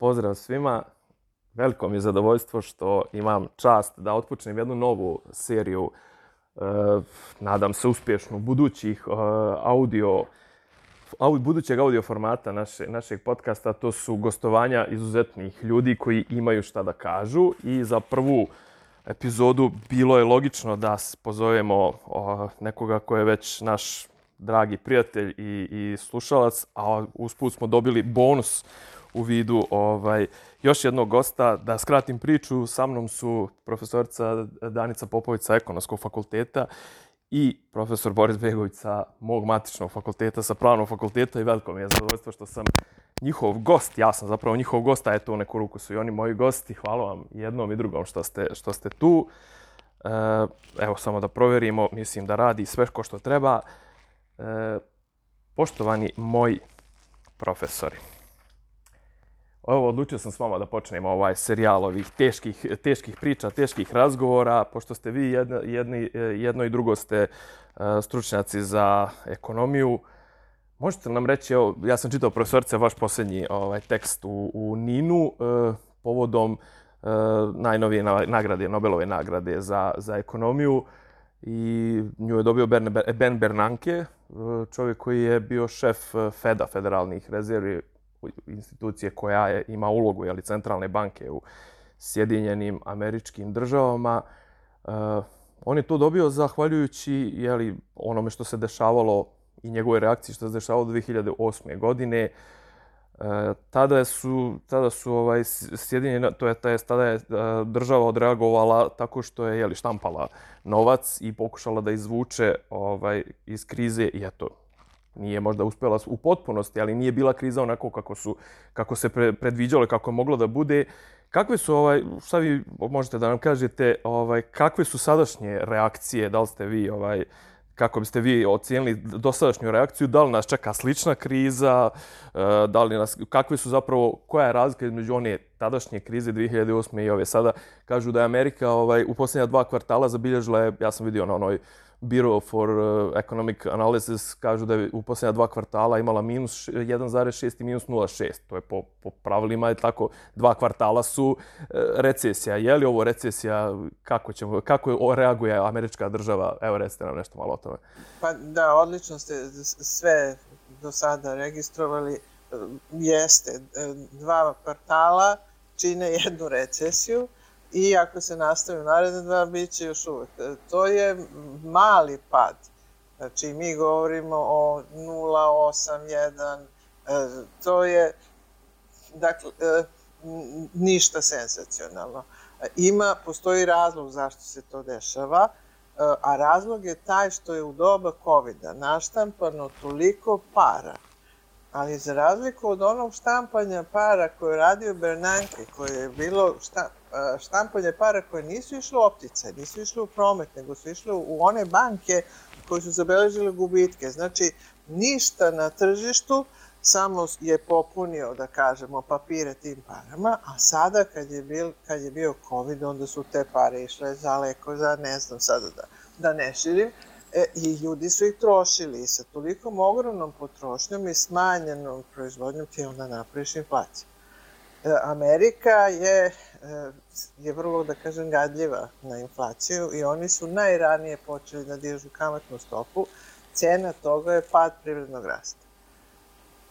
Pozdrav svima. Veliko mi je zadovoljstvo što imam čast da otpočnem jednu novu seriju, e, nadam se uspješnu, budućih e, audio, au, budućeg audio formata naše, našeg podcasta. To su gostovanja izuzetnih ljudi koji imaju šta da kažu i za prvu epizodu bilo je logično da pozovemo o, nekoga ko je već naš dragi prijatelj i, i slušalac, a usput smo dobili bonus u vidu ovaj još jednog gosta. Da skratim priču, sa mnom su profesorica Danica Popović sa Ekonomskog fakulteta i profesor Boris Begović sa mog matičnog fakulteta, sa pravnog fakulteta i veliko mi je zadovoljstvo što sam njihov gost. Ja sam zapravo njihov gost, a eto u neku ruku su i oni moji gosti. Hvala vam jednom i drugom što ste, što ste tu. E, evo samo da provjerimo, mislim da radi sve ko što treba. E, poštovani moji profesori. Evo, odlučio sam s vama da počnemo ovaj serijal ovih teških, teških priča, teških razgovora, pošto ste vi jedno, jedni, jedno i drugo ste uh, stručnjaci za ekonomiju. Možete nam reći, evo, ja sam čitao profesorce vaš posljednji ovaj, tekst u, u Ninu uh, povodom uh, najnovije nagrade, Nobelove nagrade za, za ekonomiju i nju je dobio Ben, Bernanke, čovjek koji je bio šef Feda, federalnih rezervi institucije koja je, ima ulogu jeli, centralne banke u Sjedinjenim američkim državama. Uh, on je to dobio zahvaljujući jeli, onome što se dešavalo i njegove reakcije što se dešavalo 2008. godine. Uh, tada su, tada su ovaj, Sjedinjene, to je, tada je uh, država odreagovala tako što je jeli, štampala novac i pokušala da izvuče ovaj, iz krize i eto, nije možda uspjela u potpunosti, ali nije bila kriza onako kako su kako se pre, predviđalo kako je moglo da bude. Kakve su ovaj šta vi možete da nam kažete, ovaj kakve su sadašnje reakcije, da li ste vi ovaj kako biste vi ocijenili dosadašnju reakciju, da li nas čeka slična kriza, eh, da li nas, kakve su zapravo, koja je razlika između one tadašnje krize 2008. i ove sada, kažu da je Amerika ovaj, u posljednja dva kvartala zabilježila, ja sam vidio na onoj Bureau for uh, Economic Analysis kažu da je u posljednja dva kvartala imala minus 1,6 i minus 0,6. To je po, po pravilima je tako. Dva kvartala su uh, recesija. Je li ovo recesija? Kako, ćemo, kako reaguje američka država? Evo recite nam nešto malo o tome. Pa da, odlično ste sve do sada registrovali. Jeste, dva kvartala čine jednu recesiju i ako se nastavi dva, bit će još uvek. E, to je mali pad. Znači, mi govorimo o 0,81, e, to je, dakle, e, ništa sensacionalno. Ima, postoji razlog zašto se to dešava, a razlog je taj što je u doba COVID-a naštampano toliko para, ali za razliku od onog štampanja para koje je radio Bernanke, koje je bilo šta, štampanje para koje nisu išle u optice, nisu išle u promet, nego su išle u one banke koje su zabeležile gubitke. Znači, ništa na tržištu, samo je popunio, da kažemo, papire tim parama, a sada kad je, bil, kad je bio COVID, onda su te pare išle za leko, za ne znam sada da, da ne širim, e, i ljudi su ih trošili i sa tolikom ogromnom potrošnjom i smanjenom proizvodnjom ti onda napraviš inflaciju. E, Amerika je, e, je vrlo, da kažem, gadljiva na inflaciju i oni su najranije počeli da dižu kamatnu stopu. Cena toga je pad privrednog rasta.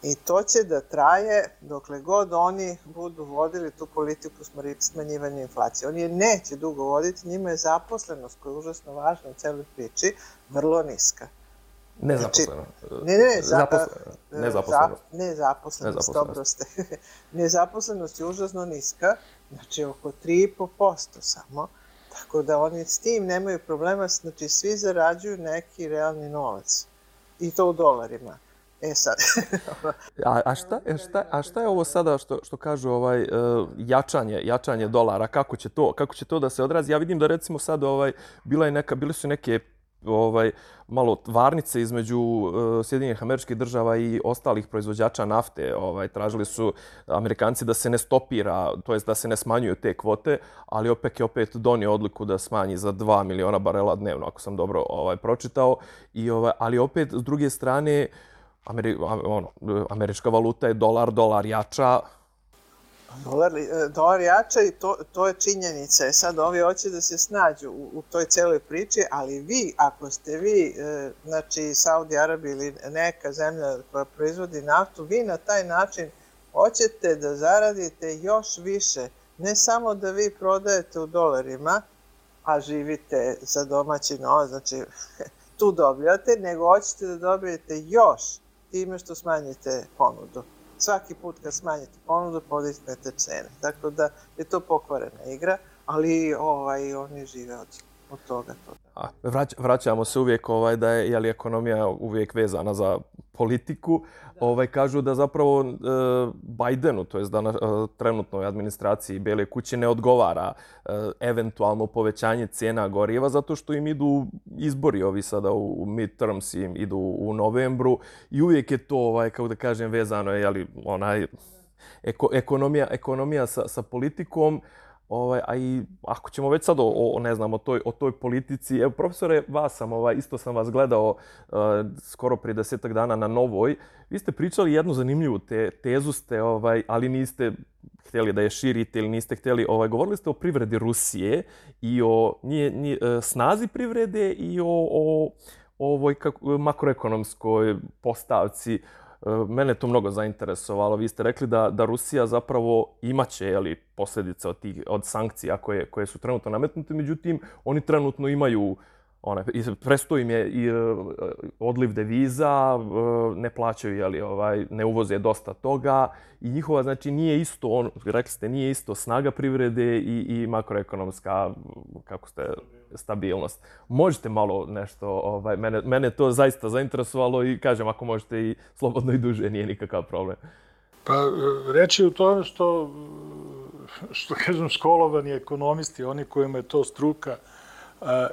I to će da traje dokle god oni budu vodili tu politiku smanjivanja inflacije. Oni je neće dugo voditi, njima je zaposlenost koja je užasno važna u celoj priči, vrlo niska. Nezaposleno. Znači, ne, ne, za, Zaposleno. Nezaposlenost. Za, nezaposlenost, dobro ste. nezaposlenost je užasno niska, znači oko 3,5% samo, tako da oni s tim nemaju problema, znači svi zarađuju neki realni novac. I to u dolarima. E sad. a, a, šta, a, šta, a šta je ovo sada što, što kažu ovaj, uh, jačanje, jačanje dolara? Kako će, to, kako će to da se odrazi? Ja vidim da recimo sad ovaj, bila je neka, bile su neke ovaj malo varnice između uh, Sjedinjenih američkih država i ostalih proizvođača nafte. Ovaj tražili su Amerikanci da se ne stopira, to jest da se ne smanjuju te kvote, ali OPEC je opet donio odluku da smanji za 2 miliona barela dnevno, ako sam dobro ovaj pročitao. I ovaj ali opet s druge strane Ameri, ono, američka valuta je dolar, dolar jača. Dolar, e, dolar jača i to, to je činjenica. E sad ovi hoće da se snađu u, u toj celoj priči, ali vi, ako ste vi, e, znači Saudi Arabija ili neka zemlja koja proizvodi naftu, vi na taj način hoćete da zaradite još više. Ne samo da vi prodajete u dolarima, a živite za domaći novac, znači tu dobljate, nego hoćete da dobijete još time što smanjite ponudu svaki put kad smanjite ponudu, podignete cene. Dakle, da je to pokvarena igra, ali ovaj, oni žive od, od toga. To. A, vrać, vraćamo se uvijek ovaj, da je jeli, ekonomija uvijek vezana za politiku. Da. Ovaj, kažu da zapravo e, Bidenu, to je da na e, trenutnoj administraciji Bele kuće, ne odgovara e, eventualno povećanje cijena goriva zato što im idu izbori ovi sada u, u midterms im idu u novembru i uvijek je to, ovaj, kako da kažem, vezano je jeli, onaj, eko, ekonomija, ekonomija sa, sa politikom. Ovaj, a i ako ćemo već sad o, o, ne znam, o toj, o toj politici, evo profesore, vas sam, ovaj, isto sam vas gledao uh, skoro prije desetak dana na Novoj, vi ste pričali jednu zanimljivu te, tezu ste, ovaj, ali niste htjeli da je širite ili niste htjeli, ovaj, govorili ste o privredi Rusije i o nije, nije, e, snazi privrede i o, o ovoj kako, makroekonomskoj postavci. E, mene to mnogo zainteresovalo. Vi ste rekli da, da Rusija zapravo imaće jeli, posljedice od, tih, od sankcija koje, koje su trenutno nametnute, međutim, oni trenutno imaju one, prestoji im je i e, odliv deviza, e, ne plaćaju, jeli, ovaj, ne uvoze dosta toga i njihova, znači, nije isto, on, rekli ste, nije isto snaga privrede i, i makroekonomska, kako ste, stabilnost. Možete malo nešto, ovaj, mene, mene to zaista zainteresovalo i kažem, ako možete i slobodno i duže, nije nikakav problem. Pa, reći u tome što, što kažem, školovani ekonomisti, oni kojima je to struka,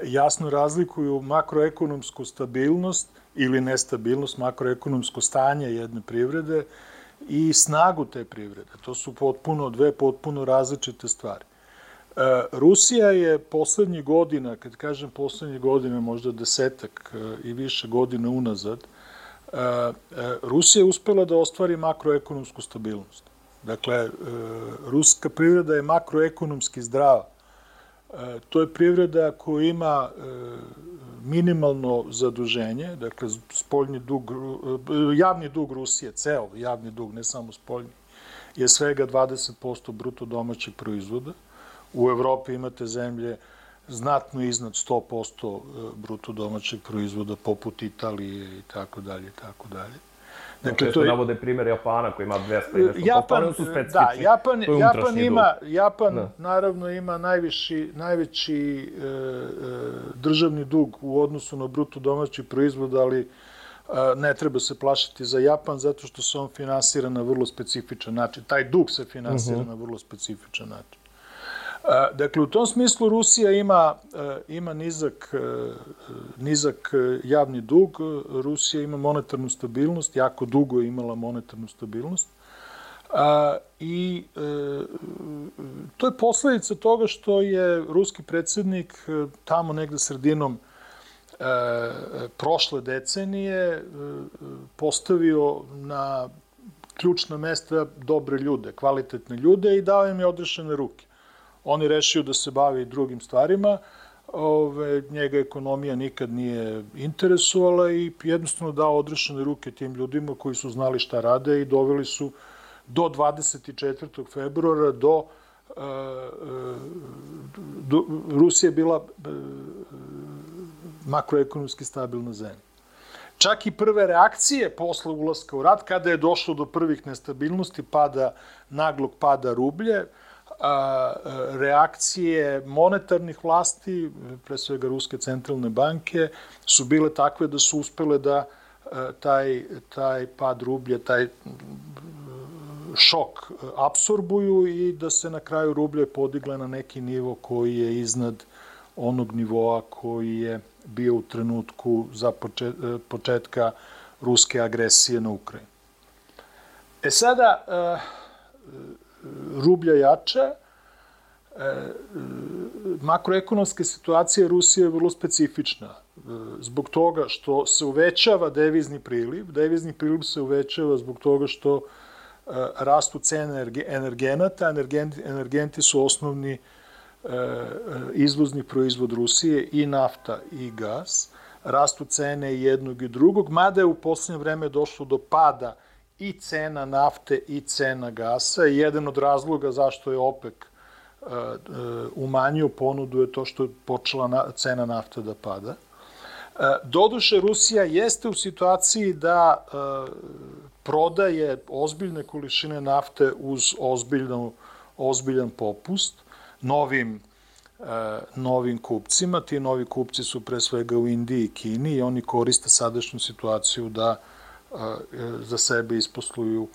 jasno razlikuju makroekonomsku stabilnost ili nestabilnost, makroekonomsko stanje jedne privrede i snagu te privrede. To su potpuno, dve potpuno različite stvari. Rusija je poslednjih godina, kad kažem poslednjih godina, možda desetak i više godina unazad, Rusija je uspela da ostvari makroekonomsku stabilnost. Dakle, ruska privreda je makroekonomski zdrava E, to je privreda koja ima e, minimalno zaduženje, dakle spoljni dug, e, javni dug Rusije, ceo javni dug, ne samo spoljni, je svega 20% bruto domaćeg proizvoda. U Evropi imate zemlje znatno iznad 100% bruto domaćeg proizvoda, poput Italije i tako dalje, i tako dalje. Dakle, to je... navode primjer Japana koji ima 200 i nešto. Japan, su specifični. Da, Japan, Japan ima, Japan da. naravno ima najviši, najveći e, e, državni dug u odnosu na bruto domaći proizvod, ali e, ne treba se plašiti za Japan zato što se on finansira na vrlo specifičan način. Taj dug se finansira uh mhm. -huh. na vrlo specifičan način. Dakle, u tom smislu Rusija ima, ima nizak, nizak javni dug, Rusija ima monetarnu stabilnost, jako dugo je imala monetarnu stabilnost. I e, to je posledica toga što je ruski predsednik e, tamo negde sredinom e, prošle decenije postavio na ključna mesta dobre ljude, kvalitetne ljude i dao im je odrešene ruke. On je rešio da se bavi drugim stvarima, ove, njega ekonomija nikad nije interesovala i jednostavno dao odrešene ruke tim ljudima koji su znali šta rade i doveli su do 24. februara do Uh, do, Rusija bila uh, makroekonomski stabilna zemlja. Čak i prve reakcije posle ulaska u rat, kada je došlo do prvih nestabilnosti, pada, naglog pada rublje, a, reakcije monetarnih vlasti, pre svega Ruske centralne banke, su bile takve da su uspele da taj, taj pad rublje, taj šok apsorbuju i da se na kraju rublje podigle na neki nivo koji je iznad onog nivoa koji je bio u trenutku za početka ruske agresije na Ukrajinu. E sada, rublja jača, e, makroekonomska situacija Rusije je vrlo specifična. E, zbog toga što se uvećava devizni priliv, devizni priliv se uvećava zbog toga što rastu cene energenata. Energenti su osnovni izvozni proizvod Rusije i nafta i gas. Rastu cene jednog i drugog, mada je u poslednje vreme došlo do pada i cena nafte i cena gasa. Jedan od razloga zašto je OPEC umanjio ponudu je to što je počela cena nafte da pada. Doduše, Rusija jeste u situaciji da prodaje ozbiljne količine nafte uz ozbiljno, ozbiljan popust novim novim kupcima. Ti novi kupci su pre svega u Indiji i Kini i oni koriste sadašnju situaciju da za sebe isposluju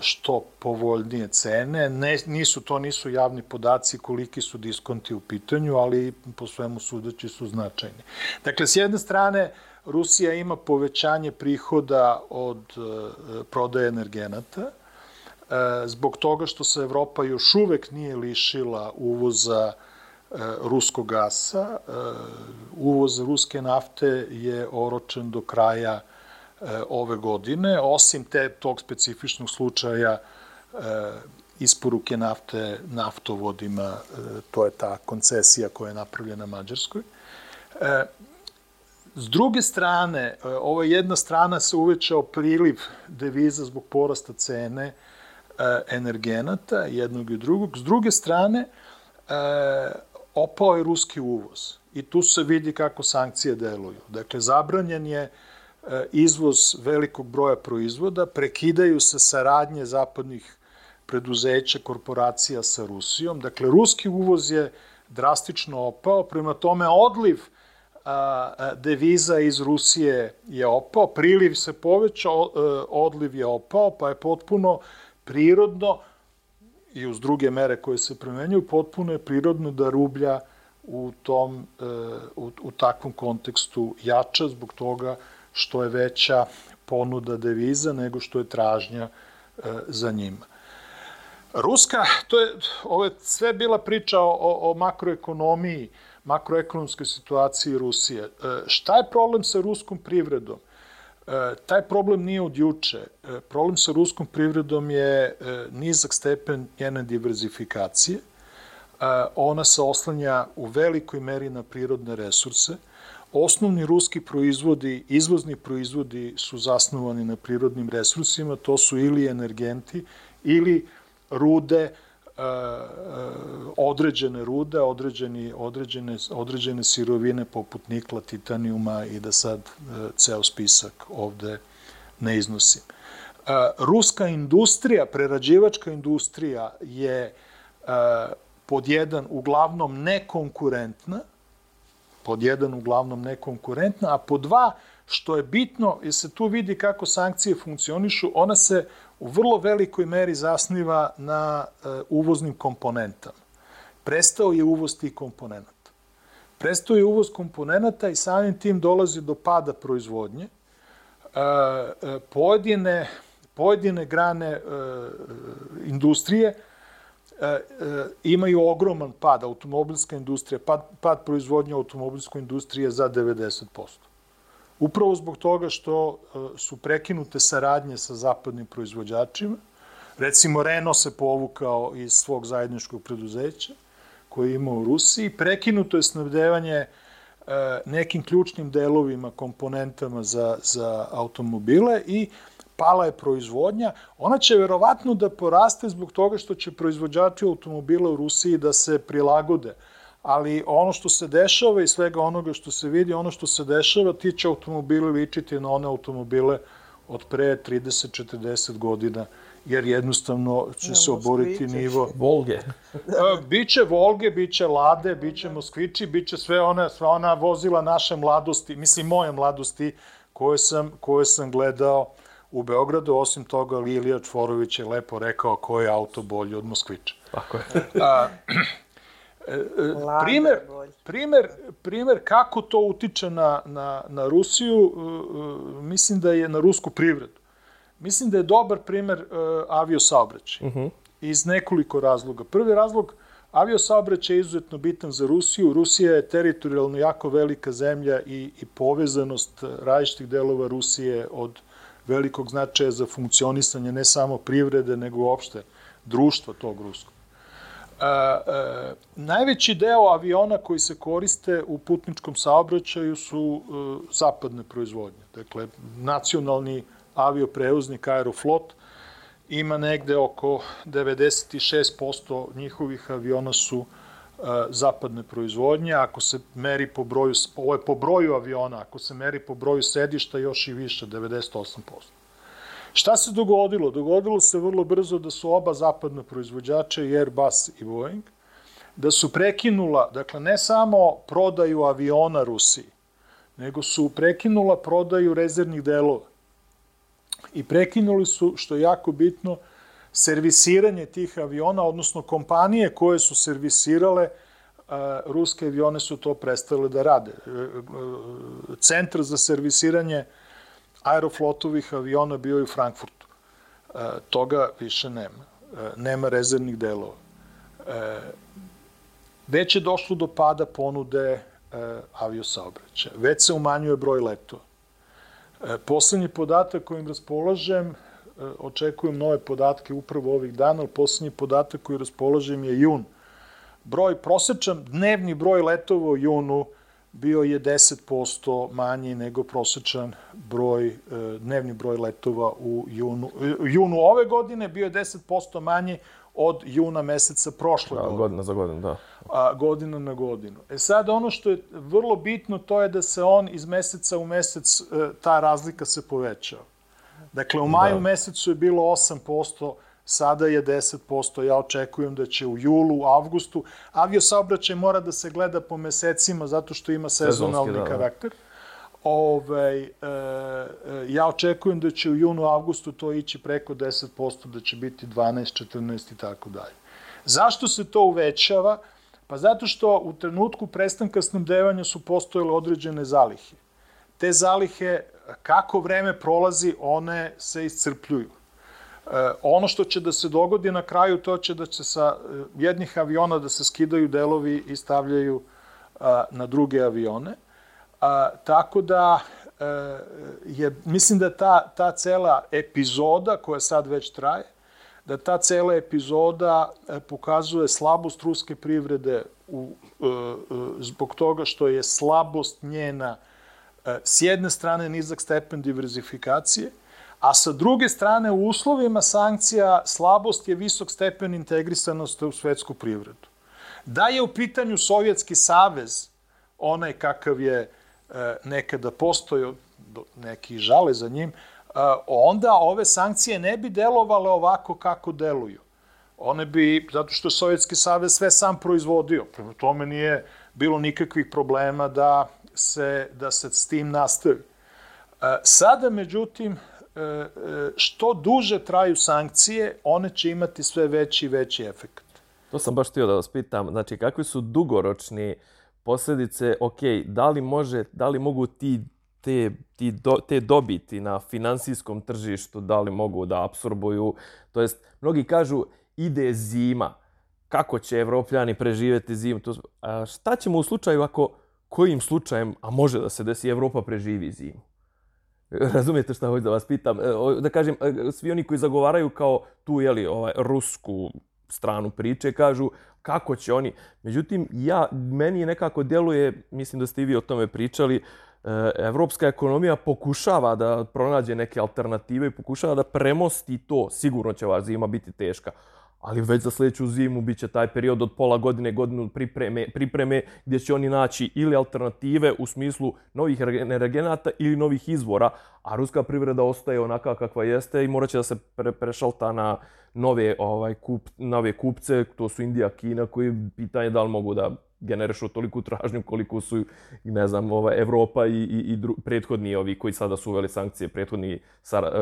što povoljnije cene. Ne, nisu, to nisu javni podaci koliki su diskonti u pitanju, ali po svemu sudeći su značajni. Dakle, s jedne strane, Rusija ima povećanje prihoda od e, prodaje energenata, e, zbog toga što se Evropa još uvek nije lišila uvoza e, ruskog gasa. Uvoz ruske nafte je oročen do kraja ove godine, osim te tog specifičnog slučaja isporuke nafte naftovodima, to je ta koncesija koja je napravljena Mađarskoj. S druge strane, e, ova jedna strana se uvećao priliv deviza zbog porasta cene e, energenata, jednog i drugog. S druge strane, e, opao je ruski uvoz. I tu se vidi kako sankcije deluju. Dakle, zabranjen je izvoz velikog broja proizvoda, prekidaju se saradnje zapadnih preduzeća, korporacija sa Rusijom. Dakle, ruski uvoz je drastično opao, prema tome odliv deviza iz Rusije je opao, priliv se povećao, e, odliv je opao, pa je potpuno prirodno i uz druge mere koje se premenjuju, potpuno je prirodno da rublja u tom, e, u, u takvom kontekstu jača. Zbog toga što je veća ponuda deviza nego što je tražnja e, za njima. Ruska, to je, ovo je sve bila priča o, o makroekonomiji, makroekonomskoj situaciji Rusije. E, šta je problem sa ruskom privredom? E, taj problem nije od juče. Problem sa ruskom privredom je nizak stepen njene diverzifikacije. Ona se oslanja u velikoj meri na prirodne resurse. Osnovni ruski proizvodi, izvozni proizvodi su zasnovani na prirodnim resursima, to su ili energenti, ili rude, određene rude, određeni, određene, određene sirovine poput nikla, titanijuma i da sad e, ceo spisak ovde ne iznosim. E, ruska industrija, prerađivačka industrija je e, pod jedan uglavnom nekonkurentna, pod jedan uglavnom nekonkurentna, a pod dva, što je bitno, jer se tu vidi kako sankcije funkcionišu, ona se u vrlo velikoj meri zasniva na e, uvoznim komponentama. Prestao je uvoz tih komponenta. Prestao je uvoz komponenta i samim tim dolazi do pada proizvodnje. E, e, pojedine, pojedine grane industrije imaju ogroman pad, automobilska industrija, pad, pad proizvodnje automobilskoj industrije za 90%. Upravo zbog toga što e, su prekinute saradnje sa zapadnim proizvođačima. Recimo, Renault se povukao iz svog zajedničkog preduzeća koje ima u Rusiji. Prekinuto je snabdevanje e, nekim ključnim delovima, komponentama za, za automobile i pala je proizvodnja. Ona će verovatno da poraste zbog toga što će proizvođači automobila u Rusiji da se prilagode ali ono što se dešava i svega onoga što se vidi, ono što se dešava, ti će automobili ličiti na one automobile od pre 30-40 godina, jer jednostavno će se oboriti nivo... Volge. biće Volge, biće Lade, biće Moskvići, biće sve ona, sva ona vozila naše mladosti, mislim moje mladosti, koje sam, koje sam gledao u Beogradu, osim toga Lilija Čvorović je lepo rekao koji je auto bolji od Moskvića. Tako je. A, E, e, primer, primer, primer kako to utiče na, na, na Rusiju, e, mislim da je na rusku privredu. Mislim da je dobar primer aviosaobraćaj. Uh mhm. -huh. Iz nekoliko razloga. Prvi razlog, aviosaobraćaj je izuzetno bitan za Rusiju. Rusija je teritorijalno jako velika zemlja i, i povezanost različitih delova Rusije od velikog značaja za funkcionisanje ne samo privrede, nego uopšte društva tog ruskog. A, najveći deo aviona koji se koriste u putničkom saobraćaju su e, zapadne proizvodnje. Dakle, nacionalni avioprevoznik Aeroflot ima negde oko 96% njihovih aviona su e, zapadne proizvodnje. Ako se meri po broju, ovo je po broju aviona, ako se meri po broju sedišta, još i više, 98%. Šta se dogodilo? Dogodilo se vrlo brzo da su oba zapadna proizvođača, Airbus i Boeing, da su prekinula, dakle, ne samo prodaju aviona Rusiji, nego su prekinula prodaju rezervnih delova. I prekinuli su, što je jako bitno, servisiranje tih aviona, odnosno kompanije koje su servisirale ruske avione su to prestale da rade. E, e, centar za servisiranje aeroflotovih aviona bio je u Frankfurtu. E, toga više nema. E, nema rezervnih delova. E, već je došlo do pada ponude e, aviosaobraćaja. Već se umanjuje broj letova. E, poslednji podatak kojim raspolažem, e, očekujem nove podatke upravo ovih dana, ali poslednji podatak koji raspolažem je jun. Broj, prosečan dnevni broj letova u junu bio je 10% manji nego prosečan broj, e, dnevni broj letova u junu. E, junu ove godine bio je 10% manji od juna meseca prošle da, godine. Godina za godinu, da. A, godina na godinu. E sad, ono što je vrlo bitno, to je da se on iz meseca u mesec, e, ta razlika se povećava. Dakle, u maju da. mesecu je bilo 8%, sada je 10%, ja očekujem da će u julu, u avgustu, avio saobraćaj mora da se gleda po mesecima zato što ima sezonalni da, da. karakter. Ove, e, e, ja očekujem da će u junu, avgustu to ići preko 10%, da će biti 12, 14 i tako dalje. Zašto se to uvećava? Pa zato što u trenutku prestanka snabdevanja su postojale određene zalihe. Te zalihe, kako vreme prolazi, one se iscrpljuju. E, ono što će da se dogodi na kraju, to će da će sa e, jednih aviona da se skidaju delovi i stavljaju na druge avione. A, tako da e, je, mislim da ta, ta cela epizoda koja sad već traje, da ta cela epizoda pokazuje slabost ruske privrede u, zbog toga što je slabost njena s jedne strane nizak stepen diverzifikacije, A sa druge strane, u uslovima sankcija slabost je visok stepen integrisanosti u svetsku privredu. Da je u pitanju Sovjetski savez, onaj kakav je e, nekada postojao, neki žale za njim, e, onda ove sankcije ne bi delovale ovako kako deluju. One bi, zato što Sovjetski savez sve sam proizvodio, prema tome nije bilo nikakvih problema da se, da se s tim nastavi. E, sada, međutim, E, e, što duže traju sankcije, one će imati sve veći i veći efekt. To sam baš htio da vas pitam. Znači, kakvi su dugoročni posljedice, ok, da li, može, da li mogu ti, te, ti do, te dobiti na finansijskom tržištu, da li mogu da absorbuju, to jest, mnogi kažu, ide zima, kako će evropljani preživjeti zimu, to, a šta ćemo u slučaju ako kojim slučajem, a može da se desi, Evropa preživi zimu? Razumijete šta hoću da vas pitam? E, da kažem, e, svi oni koji zagovaraju kao tu, jeli, ovaj, rusku stranu priče, kažu kako će oni... Međutim, ja, meni nekako djeluje, mislim da ste i vi o tome pričali, e, evropska ekonomija pokušava da pronađe neke alternative i pokušava da premosti to. Sigurno će ova zima biti teška ali već za sljedeću zimu bit će taj period od pola godine, godinu pripreme, pripreme gdje će oni naći ili alternative u smislu novih energenata ili novih izvora, a ruska privreda ostaje onaka kakva jeste i morat će da se pre, prešalta na nove, ovaj, kup, nove kupce, to su Indija, Kina, koji pitanje da li mogu da generišu toliku tražnju koliko su, ne znam, ovaj, Evropa i, i, i dru, prethodni ovi koji sada su uveli sankcije, prethodni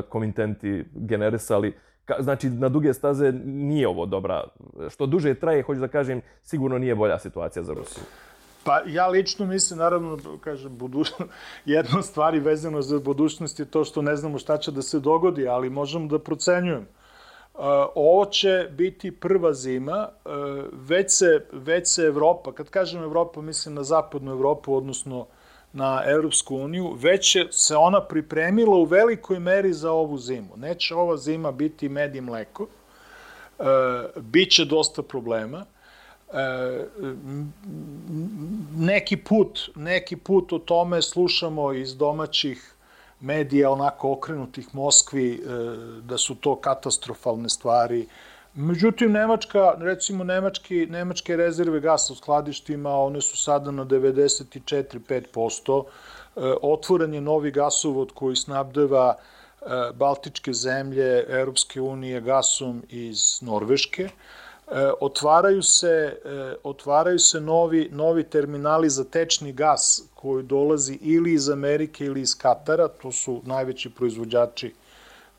komitenti generisali znači na duge staze nije ovo dobra. Što duže traje, hoću da kažem, sigurno nije bolja situacija za Rusiju. Pa ja lično mislim, naravno, kažem, buduć... jedna stvar i vezano za budućnost je to što ne znamo šta će da se dogodi, ali možemo da procenjujem. Uh, ovo će biti prva zima, uh, već se, već se Evropa, kad kažem Evropa, mislim na zapadnu Evropu, odnosno na Evropsku uniju, već se ona pripremila u velikoj meri za ovu zimu. Neće ova zima biti med i mleko, e, biće dosta problema. E, neki put, neki put o tome slušamo iz domaćih medija onako okrenutih Moskvi e, da su to katastrofalne stvari. Međutim, Nemačka, recimo Nemački, Nemačke rezerve gasa u skladištima, one su sada na 94-5%. E, otvoren je novi gasovod koji snabdeva e, Baltičke zemlje, Europske unije gasom iz Norveške. Otvaraju se, e, otvaraju se novi, novi terminali za tečni gas koji dolazi ili iz Amerike ili iz Katara, to su najveći proizvođači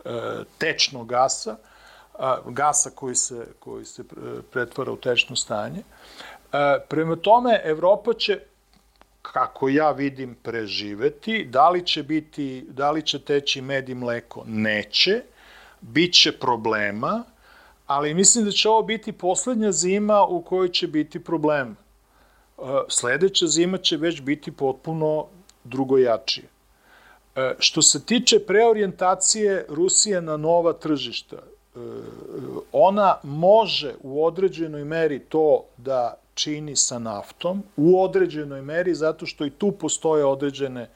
e, tečnog gasa, gasa koji se, koji se pretvara u tečno stanje. Prema tome, Evropa će kako ja vidim, preživeti. Da li će biti, da li će teći med i mleko? Neće. Biće problema ali mislim da će ovo biti poslednja zima u kojoj će biti problem. E, sledeća zima će već biti potpuno drugojačije. E, što se tiče preorijentacije Rusije na nova tržišta, e, ona može u određenoj meri to da čini sa naftom, u određenoj meri, zato što i tu postoje određene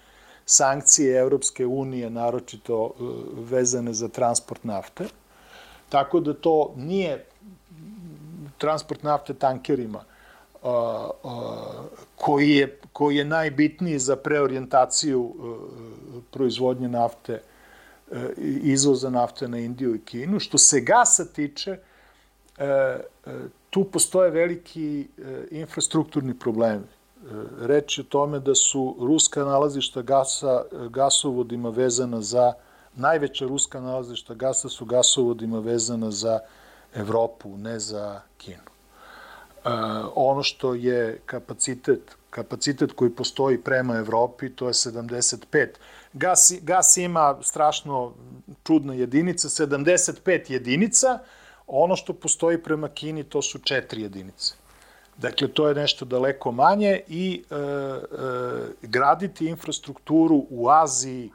sankcije Evropske unije, naročito vezane za transport nafte. Tako da to nije transport nafte tankerima uh, uh, koji, je, koji je najbitniji za preorijentaciju uh, proizvodnje nafte izvoza nafte na Indiju i Kinu. Što se gasa tiče, tu postoje veliki infrastrukturni problemi. Reč je o tome da su ruska nalazišta gasa gasovodima vezana za najveća ruska nalazišta gasa su gasovodima vezana za Evropu, ne za Kinu. E, ono što je kapacitet, kapacitet koji postoji prema Evropi, to je 75. Gas, gas ima strašno čudna jedinica, 75 jedinica, ono što postoji prema Kini, to su četiri jedinice. Dakle, to je nešto daleko manje i e, e, graditi infrastrukturu u Aziji,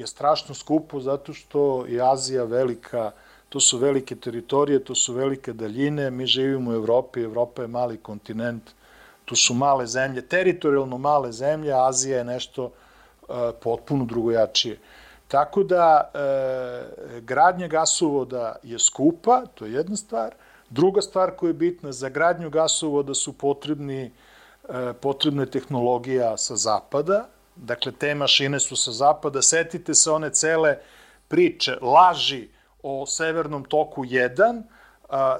je strašno skupo zato što je Azija velika, to su velike teritorije, to su velike daljine, mi živimo u Evropi, Evropa je mali kontinent, tu su male zemlje, teritorijalno male zemlje, Azija je nešto uh, potpuno drugojačije. Tako da, e, gradnja gasovoda je skupa, to je jedna stvar. Druga stvar koja je bitna, za gradnju gasovoda su potrebni, e, potrebne tehnologija sa zapada, Dakle, te mašine su sa zapada. Setite se one cele priče, laži o Severnom toku 1,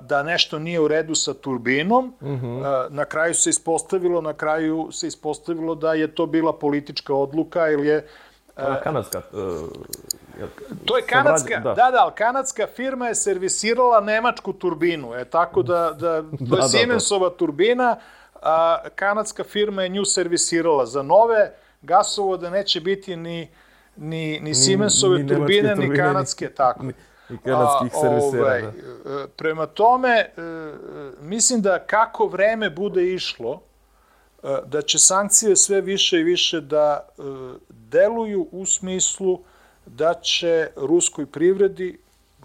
da nešto nije u redu sa turbinom. Uh mhm. -huh. Na kraju se ispostavilo, na kraju se ispostavilo da je to bila politička odluka ili je kanadska. Uh, to je kanadska, da. da, da, ali kanadska firma je servisirala nemačku turbinu. E, tako da, da, to da, je da, Siemensova da, da. turbina, a kanadska firma je nju servisirala. Za nove gasovoda neće biti ni, ni, ni Siemensove ni, ni turbine, ni kanadske, ni, tako. Ni, ni kanadskih servisera, ovaj, da. E, prema tome, e, mislim da kako vreme bude išlo, e, da će sankcije sve više i više da deluju u smislu da će ruskoj privredi,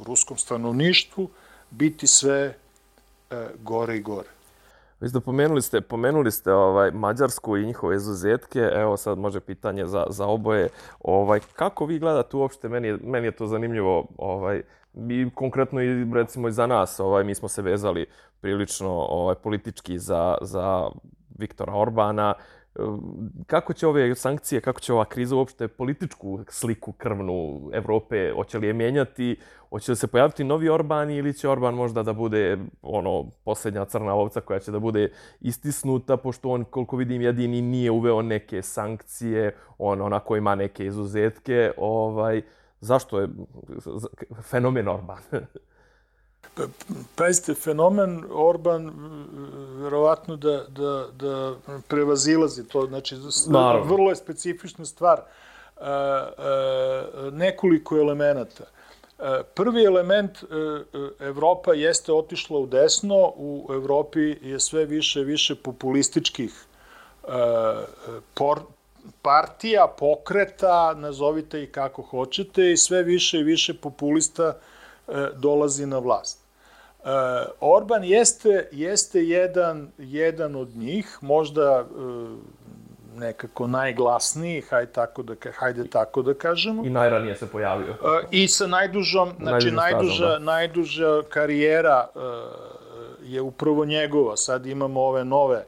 ruskom stanovništvu biti sve gore i gore. Vi ste pomenuli ste, pomenuli ste ovaj, Mađarsku i njihove izuzetke. Evo sad može pitanje za, za oboje. Ovaj, kako vi gledate uopšte, meni je, meni je to zanimljivo, ovaj, mi konkretno i recimo i za nas, ovaj, mi smo se vezali prilično ovaj, politički za, za Viktora Orbana. Kako će ove sankcije, kako će ova kriza uopšte političku sliku krvnu Evrope, hoće li je mijenjati, hoće li se pojaviti novi Orban ili će Orban možda da bude ono posljednja crna ovca koja će da bude istisnuta, pošto on, koliko vidim, jedini nije uveo neke sankcije, on onako ima neke izuzetke, ovaj, zašto je fenomen Orban? Pazite, fenomen Orban verovatno da, da, da prevazilazi to, znači Naravno. vrlo je specifična stvar. E, e, nekoliko elemenata. E, prvi element, Evropa jeste otišla u desno, u Evropi je sve više više populističkih por, partija, pokreta, nazovite i kako hoćete, i sve više i više populista e, dolazi na vlast. E, Orban jeste, jeste jedan, jedan od njih, možda nekako najglasniji, hajde tako da, hajde tako da kažemo. I najranije se pojavio. I sa najdužom, znači najduža, da. najduža karijera je upravo njegova. Sad imamo ove nove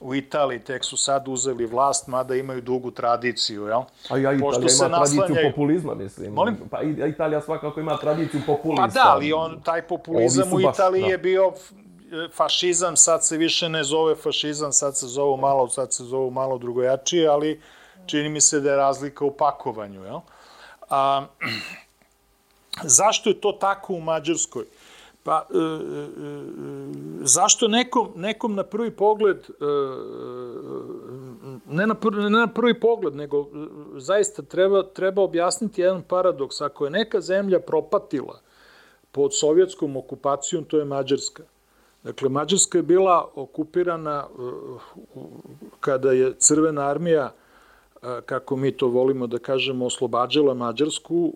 u Italiji tek su sad uzeli vlast, mada imaju dugu tradiciju, jel? A ja, Italija Pošto ima tradiciju naslanjaju... populizma, mislim. Molim? Pa Italija svakako ima tradiciju populizma. Pa da, ali on, taj populizam u Italiji baš, da. je bio fašizam, sad se više ne zove fašizam, sad se zove malo, sad se zove malo drugojačije, ali čini mi se da je razlika u pakovanju, jel? A, zašto je to tako u Mađarskoj? Pa, e, e, e, zašto nekom, nekom na prvi pogled, e, ne, na prvi, ne na prvi pogled, nego e, zaista treba, treba objasniti jedan paradoks. Ako je neka zemlja propatila pod sovjetskom okupacijom, to je Mađarska. Dakle, Mađarska je bila okupirana e, kada je Crvena armija, kako mi to volimo da kažemo, oslobađala Mađarsku,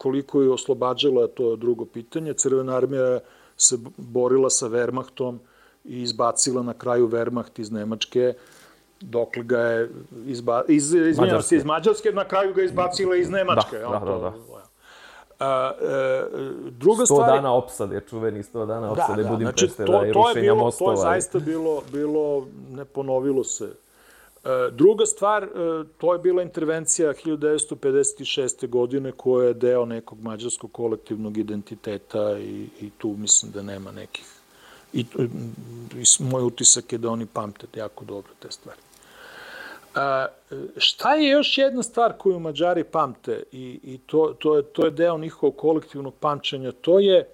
koliko je oslobađala, to je drugo pitanje. Crvena armija se borila sa Wehrmachtom i izbacila na kraju Wehrmacht iz Nemačke, dokle ga je izba, iz, izvinjam se, iz Mađarske, na kraju ga izbacila iz Nemačke. Da, da, da, da. A, e, druga 100 stvar... dana opsade, čuveni 100 dana da, opsade da, da, Budimpešte znači, to, i rušenja mostova. To je zaista bilo, bilo, ne ponovilo se druga stvar, e, to je bila intervencija 1956. godine koja je deo nekog mađarskog kolektivnog identiteta i, i tu mislim da nema nekih. I, i moj utisak je da oni pamte jako dobro te stvari. A, e, šta je još jedna stvar koju Mađari pamte i, i to, to, je, to je deo njihovog kolektivnog pamćenja, to je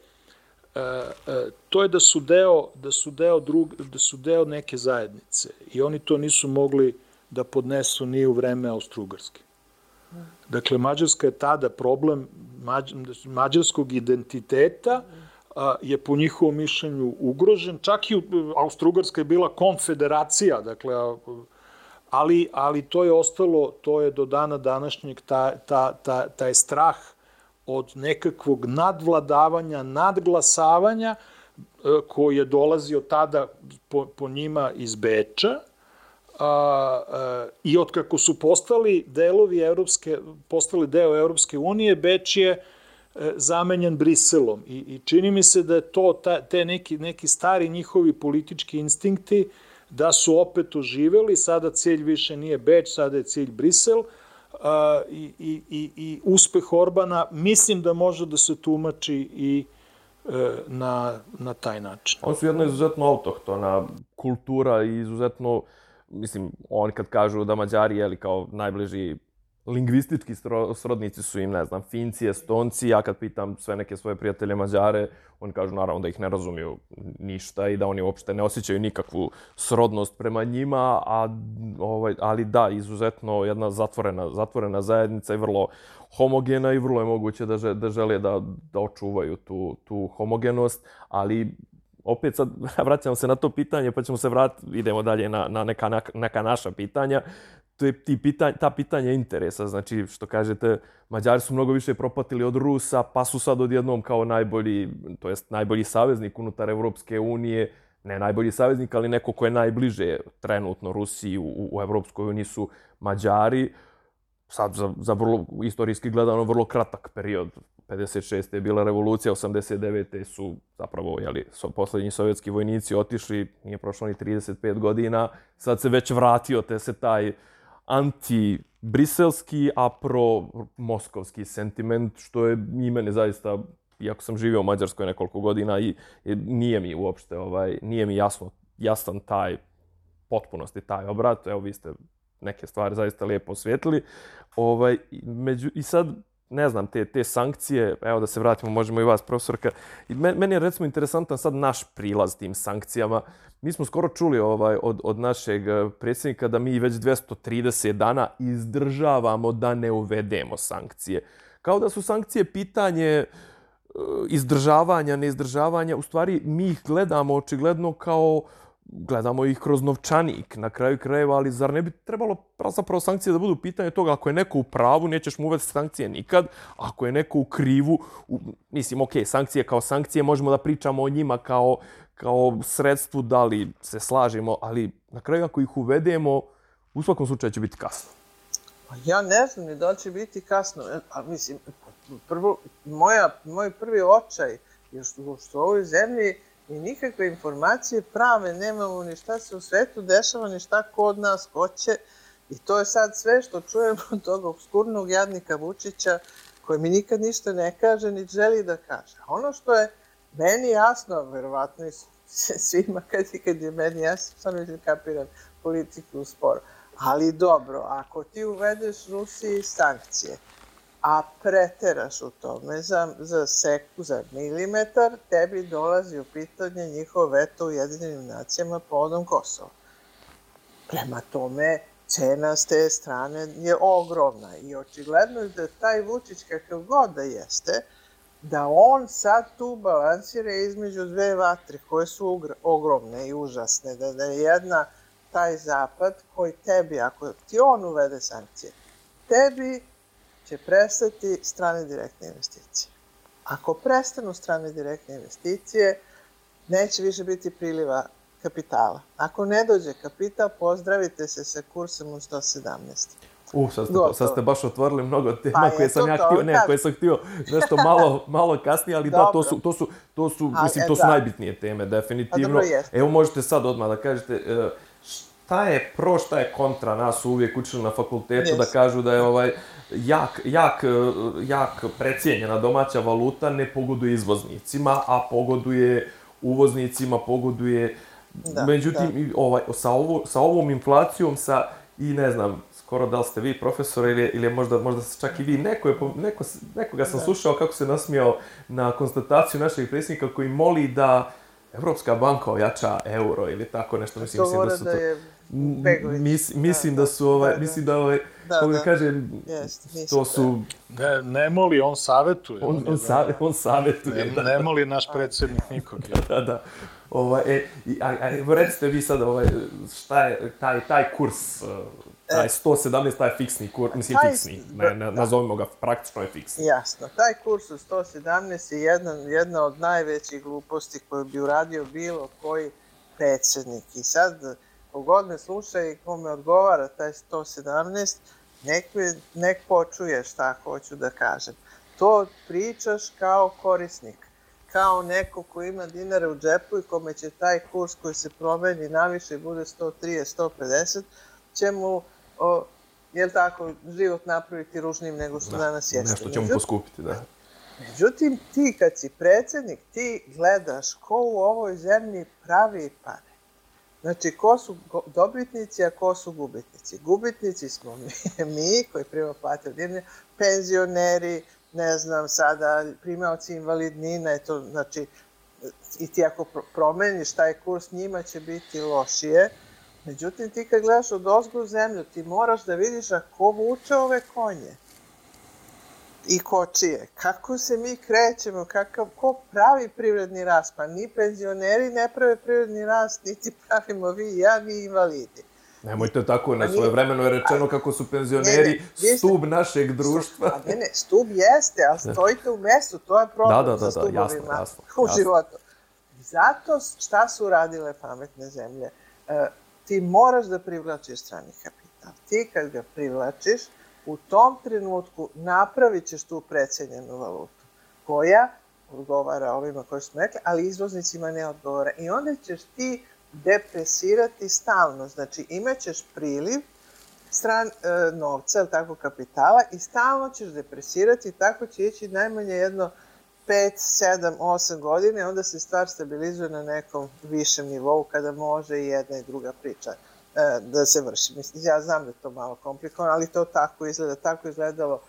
to je da su deo, da su deo, drug, da su deo neke zajednice i oni to nisu mogli da podnesu ni u vreme Austrougarske. Dakle, Mađarska je tada problem mađ, mađarskog identiteta a, je po njihovom mišljenju ugrožen. Čak i Austrougarska je bila konfederacija, dakle, ali, ali to je ostalo, to je do dana današnjeg ta, ta, ta, taj strah od nekakvog nadvladavanja, nadglasavanja, e, koji je dolazio tada po, po njima iz Beča, a, a, i otkako su postali delovi evropske, postali deo Evropske unije, Beč je e, zamenjen Briselom. I, i čini mi se da je to ta, te neki, neki stari njihovi politički instinkti da su opet oživeli, sada cilj više nije Beč, sada je cilj Brisel, i, i, i, i uspeh Orbana mislim da može da se tumači i e, na, na taj način. Oni su jedna izuzetno autohtona kultura i izuzetno mislim, oni kad kažu da Mađari, jeli, kao najbliži lingvistički srodnici su im, ne znam, Finci, Estonci, ja kad pitam sve neke svoje prijatelje Mađare, oni kažu naravno da ih ne razumiju ništa i da oni uopšte ne osjećaju nikakvu srodnost prema njima, a, ovaj, ali da, izuzetno jedna zatvorena, zatvorena zajednica i vrlo homogena i vrlo je moguće da, da žele da, da očuvaju tu, tu homogenost, ali opet sad vraćamo se na to pitanje, pa ćemo se vratiti, idemo dalje na, na neka, neka naša pitanja. To je ti pitanja, ta pitanja interesa, znači što kažete, Mađari su mnogo više propatili od Rusa, pa su sad odjednom kao najbolji, to jest najbolji saveznik unutar Evropske unije, ne najbolji saveznik, ali neko ko je najbliže trenutno Rusiji u, u Evropskoj uniji su Mađari. Sad za, za vrlo, istorijski gledano vrlo kratak period 56. je bila revolucija, 89. su zapravo jeli, so, poslednji sovjetski vojnici otišli, nije prošlo ni 35 godina, sad se već vratio te se taj anti-briselski, a pro-moskovski sentiment, što je i mene zaista, iako sam živio u Mađarskoj nekoliko godina, i, i nije mi uopšte, ovaj, nije mi jasno, jasan taj potpunosti taj obrat. Evo, vi ste neke stvari zaista lijepo osvijetili. Ovaj, među, I sad, ne znam, te, te sankcije, evo da se vratimo, možemo i vas, profesorka. I meni je recimo interesantan sad naš prilaz tim sankcijama. Mi smo skoro čuli ovaj, od, od našeg eh, predsjednika da mi već 230 dana izdržavamo da ne uvedemo sankcije. Kao da su sankcije pitanje eh, izdržavanja, neizdržavanja. U stvari, mi ih gledamo očigledno kao gledamo ih kroz novčanik na kraju krajeva, ali zar ne bi trebalo zapravo sankcije da budu pitanje toga? Ako je neko u pravu, nećeš mu uvesti sankcije nikad, ako je neko u krivu, u, mislim, ok, sankcije kao sankcije, možemo da pričamo o njima kao, kao sredstvu, da li se slažemo, ali na kraju ako ih uvedemo, u svakom slučaju će biti kasno. Pa ja ne znam ni da će biti kasno, e, a mislim, prvo, moja, moj prvi očaj je što, što u ovoj zemlji i nikakve informacije prave nemamo ni šta se u svetu dešava, ni šta kod nas hoće. I to je sad sve što čujemo od tog obskurnog jadnika Vučića, koji mi nikad ništa ne kaže, ni želi da kaže. Ono što je meni jasno, verovatno i svima kad, kad je meni jasno, stvarno mislim kapiram politiku u sporu. Ali dobro, ako ti uvedeš Rusiji sankcije, a preteraš u tome za, za seku, za milimetar, tebi dolazi u pitanje njihov veto u jedinim nacijama povodom Kosova. Prema tome, cena s te strane je ogromna i očigledno je da taj Vučić kakav god da jeste, da on sad tu balansira između dve vatre koje su ogromne i užasne, da, da je jedna taj zapad koji tebi, ako ti on uvede sankcije, tebi će prestati strane direktne investicije. Ako prestanu strane direktne investicije, neće više biti priliva kapitala. Ako ne dođe kapital, pozdravite se sa kursom od 117. U, sad ste, sad ste baš otvorili mnogo tema pa koje sam ja htio, ne, koje sam htio nešto malo, malo kasnije, ali Dobro. da, to su, to su, to su, mislim, e, to su da. najbitnije teme, definitivno. Pa, Evo, možete sad odmah da kažete, uh, šta je pro, šta je kontra nas uvijek učili na fakultetu yes. da kažu da je ovaj jak, jak, jak precijenjena domaća valuta ne pogoduje izvoznicima, a pogoduje uvoznicima, pogoduje da, međutim da. ovaj sa ovo, sa ovom inflacijom sa i ne znam skoro da li ste vi profesor ili, ili možda, možda čak i vi, neko je, neko, nekoga sam da. slušao kako se nasmijao na konstataciju našeg predsjednika koji moli da Evropska banka ojača euro ili tako nešto, mislim, mislim da su to... Da je Begović. Mis, mislim da, da su ovaj, da, mislim da ovaj, da, kako da, kažem, yes, to su... Ne, ne moli, on savetuje. On, on, save, on savetuje, ne, da. Ne moli naš predsjednik nikog. da, da. Ovaj, e, a, a, recite vi sad, ovaj, šta je taj, taj kurs, uh, taj 117, e. taj fiksni kurs, mislim taj, fiksni, ne, ne, da. nazovimo ga, praktično je fiksni. Jasno, taj kurs od 117 je jedna, jedna od najvećih gluposti koju bi uradio bilo koji predsjednik. I sad, kogod me sluša i kome odgovara taj 117, nek, nek počuje šta hoću da kažem. To pričaš kao korisnik, kao neko ko ima dinare u džepu i kome će taj kurs koji se promeni naviše i bude 130, 150, će mu, o, jel tako, život napraviti ružnim nego što da, danas jeste. Nešto će mu poskupiti, da. Međutim, ti kad si predsednik, ti gledaš ko u ovoj zemlji pravi pare. Znači, ko su dobitnici, a ko su gubitnici? Gubitnici smo mi, mi koji primamo plate od jedne, penzioneri, ne znam, sada primaoci invalidnina, eto, znači, i ti ako promeniš taj kurs, njima će biti lošije. Međutim, ti kad gledaš od ozgu zemlju, ti moraš da vidiš a ko vuče ove konje i kočije. Kako se mi krećemo, kakav, ko pravi privredni rast? Pa ni penzioneri ne prave privredni rast, niti pravimo vi i ja, ni invalidi. Nemojte tako, na svoje vremeno je rečeno kako su penzioneri ne, ne, stub našeg društva. A ne, ne, stub jeste, ali stojite u mesu, to je problem da, da, da, sa stubovima jasno, jasno, u životu. Zato šta su radile pametne zemlje? E, ti moraš da privlačiš strani kapital. Ti kad ga privlačiš, u tom trenutku napravit ćeš tu precenjenu valutu, koja odgovara ovima koji smo rekli, ali izvoznicima ne odgovara. I onda ćeš ti depresirati stalno. Znači, imaćeš priliv stran e, novca, ili tako, kapitala i stalno ćeš depresirati, tako će ići najmanje jedno 5, 7, 8 godine, onda se stvar stabilizuje na nekom višem nivou kada može i jedna i druga priča da se vrši. Mislim, ja znam da je to malo komplikovano, ali to tako izgleda. Tako izgledalo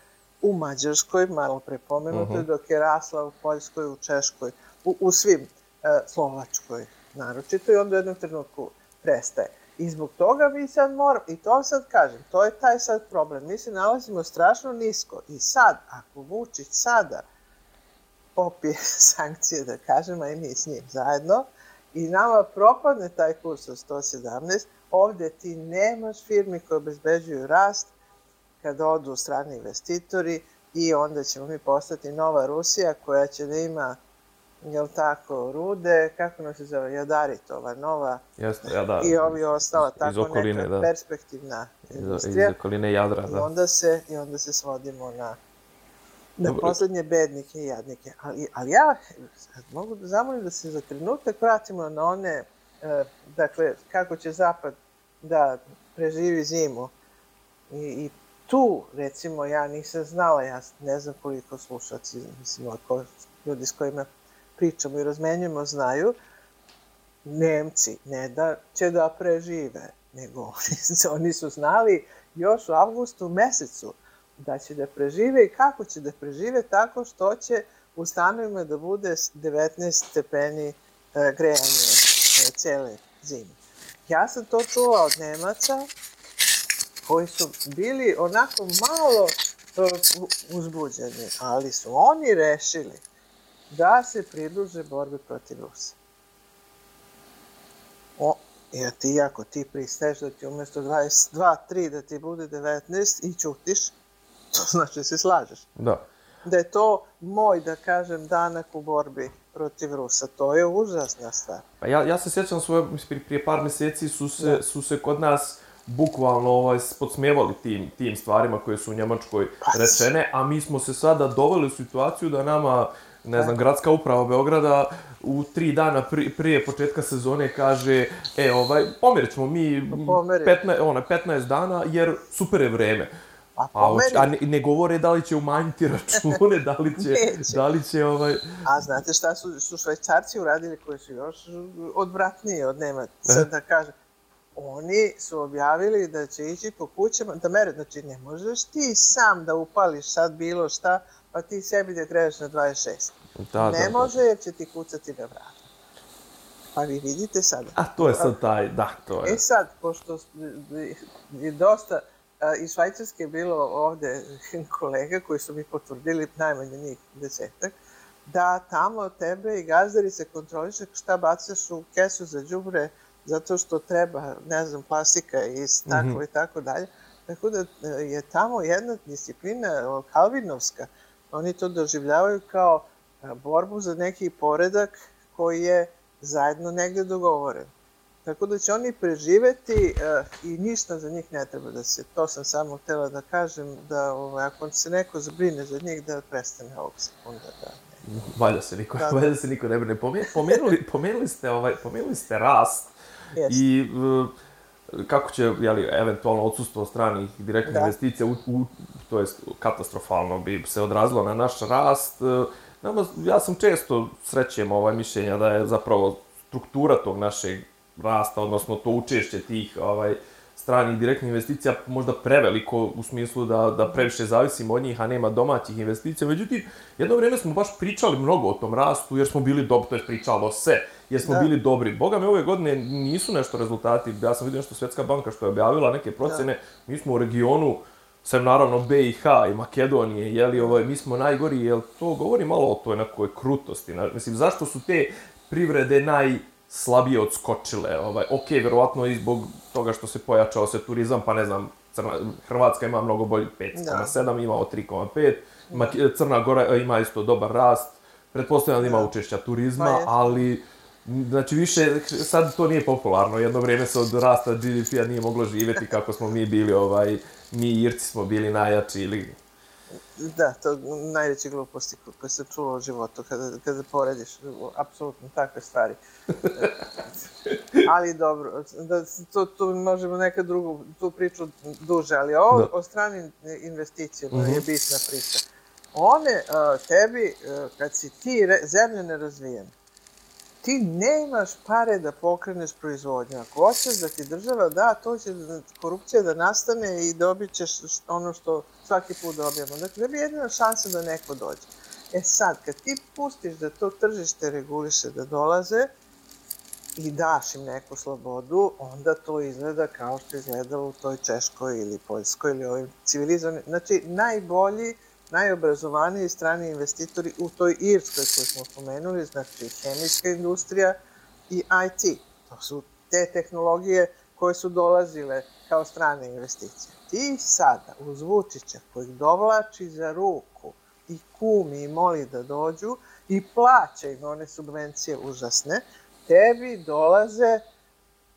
u Mađarskoj, malo prepomenuto, uh mhm. -huh. dok je rasla u Poljskoj, u Češkoj, u, u svim, e, Slovačkoj naročito, i onda u jednom trenutku prestaje. I zbog toga mi sad moramo, i to vam sad kažem, to je taj sad problem. Mi se nalazimo strašno nisko i sad, ako Vučić sada popije sankcije, da kažem, a i mi s njim zajedno, i nama propadne taj kurs od 117, ovde ti nemaš firmi koje obezbeđuju rast kada odu strani investitori i onda ćemo mi postati nova Rusija koja će da ima jel tako, rude, kako nam se zove, Jadaritova, nova Jeste, ja, da. i ovi ostala, tako okoline, neka da. perspektivna industrija. Iz okoline Jadra, da. I onda se, i onda se svodimo na, na Dobro. poslednje bednike i jadnike. Ali, ali ja mogu da zamolim da se za trenutak vratimo na one, dakle, kako će Zapad da preživi zimu. I, i tu, recimo, ja nisam znala, ja ne znam koliko slušaci, mislim, ako ljudi s kojima pričamo i razmenjujemo znaju, Nemci ne da će da prežive, nego oni, oni su znali još u avgustu mesecu da će da prežive i kako će da prežive tako što će u stanovima da bude 19 stepeni e, grejanje e, cele zime. Ja sam to čula od Nemaca koji su bili onako malo e, uzbuđeni, ali su oni rešili da se pridruže borbe protiv Rusa. O, jer ti ako ti pristaješ da ti umesto 22, 3 da ti bude 19 i čutiš, to znači da se slažeš. Da. Da je to moj, da kažem, danak u borbi protiv Rusa. To je užasna stvar. Pa ja, ja se sjećam svoje, prije par meseci su se, da. su se kod nas bukvalno ovaj, podsmevali tim, tim stvarima koje su u Njemačkoj pa, rečene, a mi smo se sada doveli u situaciju da nama ne znam, gradska uprava Beograda u tri dana pri, prije početka sezone kaže, e, ovaj, pomerit ćemo mi 15, ona, 15 dana jer super je vreme. A, a, a ne, ne govore da li će umanjiti račune, da li će, da li će ovaj... A znate šta su, su švajcarci uradili koji su još odvratniji od Nemaca, da kažem. Oni su objavili da će ići po kućama, da mere, znači ne možeš ti sam da upališ sad bilo šta, pa ti sebi da trebaš na 26. Da, ne da, može jer će ti kucati na vrata. Pa vi vidite sada. A to je sad taj, da, to je. E sad, pošto je dosta, iz Švajcarske je bilo ovde kolega koji su mi potvrdili, najmanje njih desetak, da tamo tebe i gazdari se kontroliše šta bacaš u kesu za džubre, zato što treba, ne znam, plastika i tako mm -hmm. i tako dalje. Tako da e, je tamo jedna disciplina kalvinovska, oni to doživljavaju kao borbu za neki poredak koji je zajedno negde dogovoren. Tako da će oni preživeti uh, i ništa za njih ne treba da se, to sam samo htela da kažem, da ovaj, ako se neko zabrine za njih, da prestane ovog sekunda. Da. Valjda se niko, da, valjda se niko ne brine. Pomenuli, pomenuli, ste, ovaj, pomenuli ste rast Jest. i uh, kako će, jeli, eventualno odsustvo stranih direktnih da. investicija, u, u, to jest katastrofalno bi se odrazilo na naš rast. Nama, ja sam često srećem ovaj mišljenja da je zapravo struktura tog našeg rasta, odnosno to učešće tih ovaj, stranih direktnih investicija možda preveliko u smislu da, da previše zavisimo od njih, a nema domaćih investicija. Međutim, jedno vrijeme smo baš pričali mnogo o tom rastu, jer smo bili dobri, to je pričalo se, jer smo da. bili dobri. Boga me ove godine nisu nešto rezultati, ja sam vidio nešto Svetska banka što je objavila neke procene, da. mi smo u regionu, sem naravno BiH i Makedonije, jeli, ovaj, mi smo najgori, jel to govori malo o toj nekoj krutosti, na, mislim, zašto su te privrede naj slabije odskočile. Ovaj, ok, verovatno i zbog toga što se pojačao se turizam, pa ne znam, Crna, Hrvatska ima mnogo bolji 5,7, da. imao 3,5, Crna Gora ima isto dobar rast, pretpostavljam da ima da. učešća turizma, pa ali Znači više, sad to nije popularno, jedno vrijeme se od rasta GDP-a nije moglo živjeti kako smo mi bili, ovaj, mi Irci smo bili najjači ili Da, to najveće gluposti koje se čulo u životu kada, kada porediš apsolutno takve stvari. ali dobro, da, to, to možemo neka drugu, tu priču duže, ali ovo da. o stranim investicijama mm -hmm. je bitna priča. One uh, tebi, uh, kad si ti re, zemlja nerazvijena, ti nemaš pare da pokreneš proizvodnju. Ako hoćeš da ti država da, to će korupcija da nastane i dobit ćeš ono što svaki put dobijamo. Dakle, da bi jedina šansa da neko dođe. E sad, kad ti pustiš da to tržište reguliše da dolaze i daš im neku slobodu, onda to izgleda kao što izgledalo u toj Češkoj ili Poljskoj ili ovim civilizovanim. Znači, najbolji najobrazovaniji strani investitori u toj Irskoj koju smo spomenuli, znači hemijska industrija, i IT. To su te tehnologije koje su dolazile kao strane investicije. Ti sada uz Vučića kojih dovlači za ruku i kumi i moli da dođu i plaća im one subvencije užasne, tebi dolaze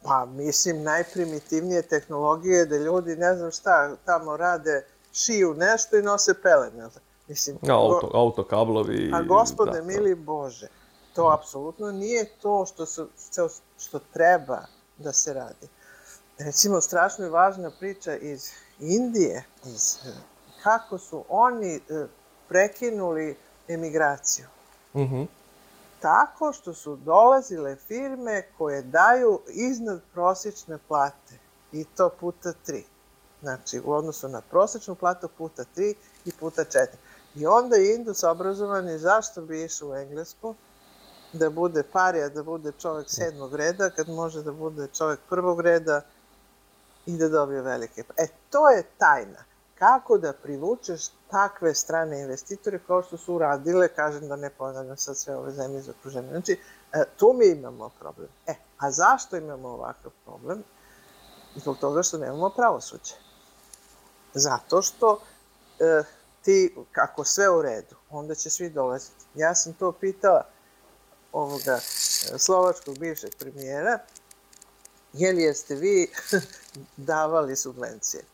pa mislim najprimitivnije tehnologije da ljudi ne znam šta tamo rade, šiju nešto i nose pelene. Mislim, auto, go... autokablovi. A gospode, da, mili Bože, to apsolutno nije to što, su, što treba da se radi. Recimo, strašno je važna priča iz Indije, iz, kako su oni e, prekinuli emigraciju. Mhm. Mm -hmm. Tako što su dolazile firme koje daju iznad prosječne plate. I to puta tri. Znači, u odnosu na prosječnu platu puta tri i puta četiri. I onda je Indus obrazovani zašto bi išao u Englesku, da bude parija, da bude čovek sedmog reda, kad može da bude čovek prvog reda i da dobije velike. E, to je tajna. Kako da privučeš takve strane investitore kao što su uradile, kažem da ne ponavljam sad sve ove zemlje za okruženje. Znači, e, tu mi imamo problem. E, a zašto imamo ovakav problem? Zbog toga što nemamo pravosuđe. Zato što e, ti, kako sve u redu, onda će svi dolaziti. Ja sam to pitala ovoga e, slovačkog bivšeg premijera, je li jeste vi davali subvencije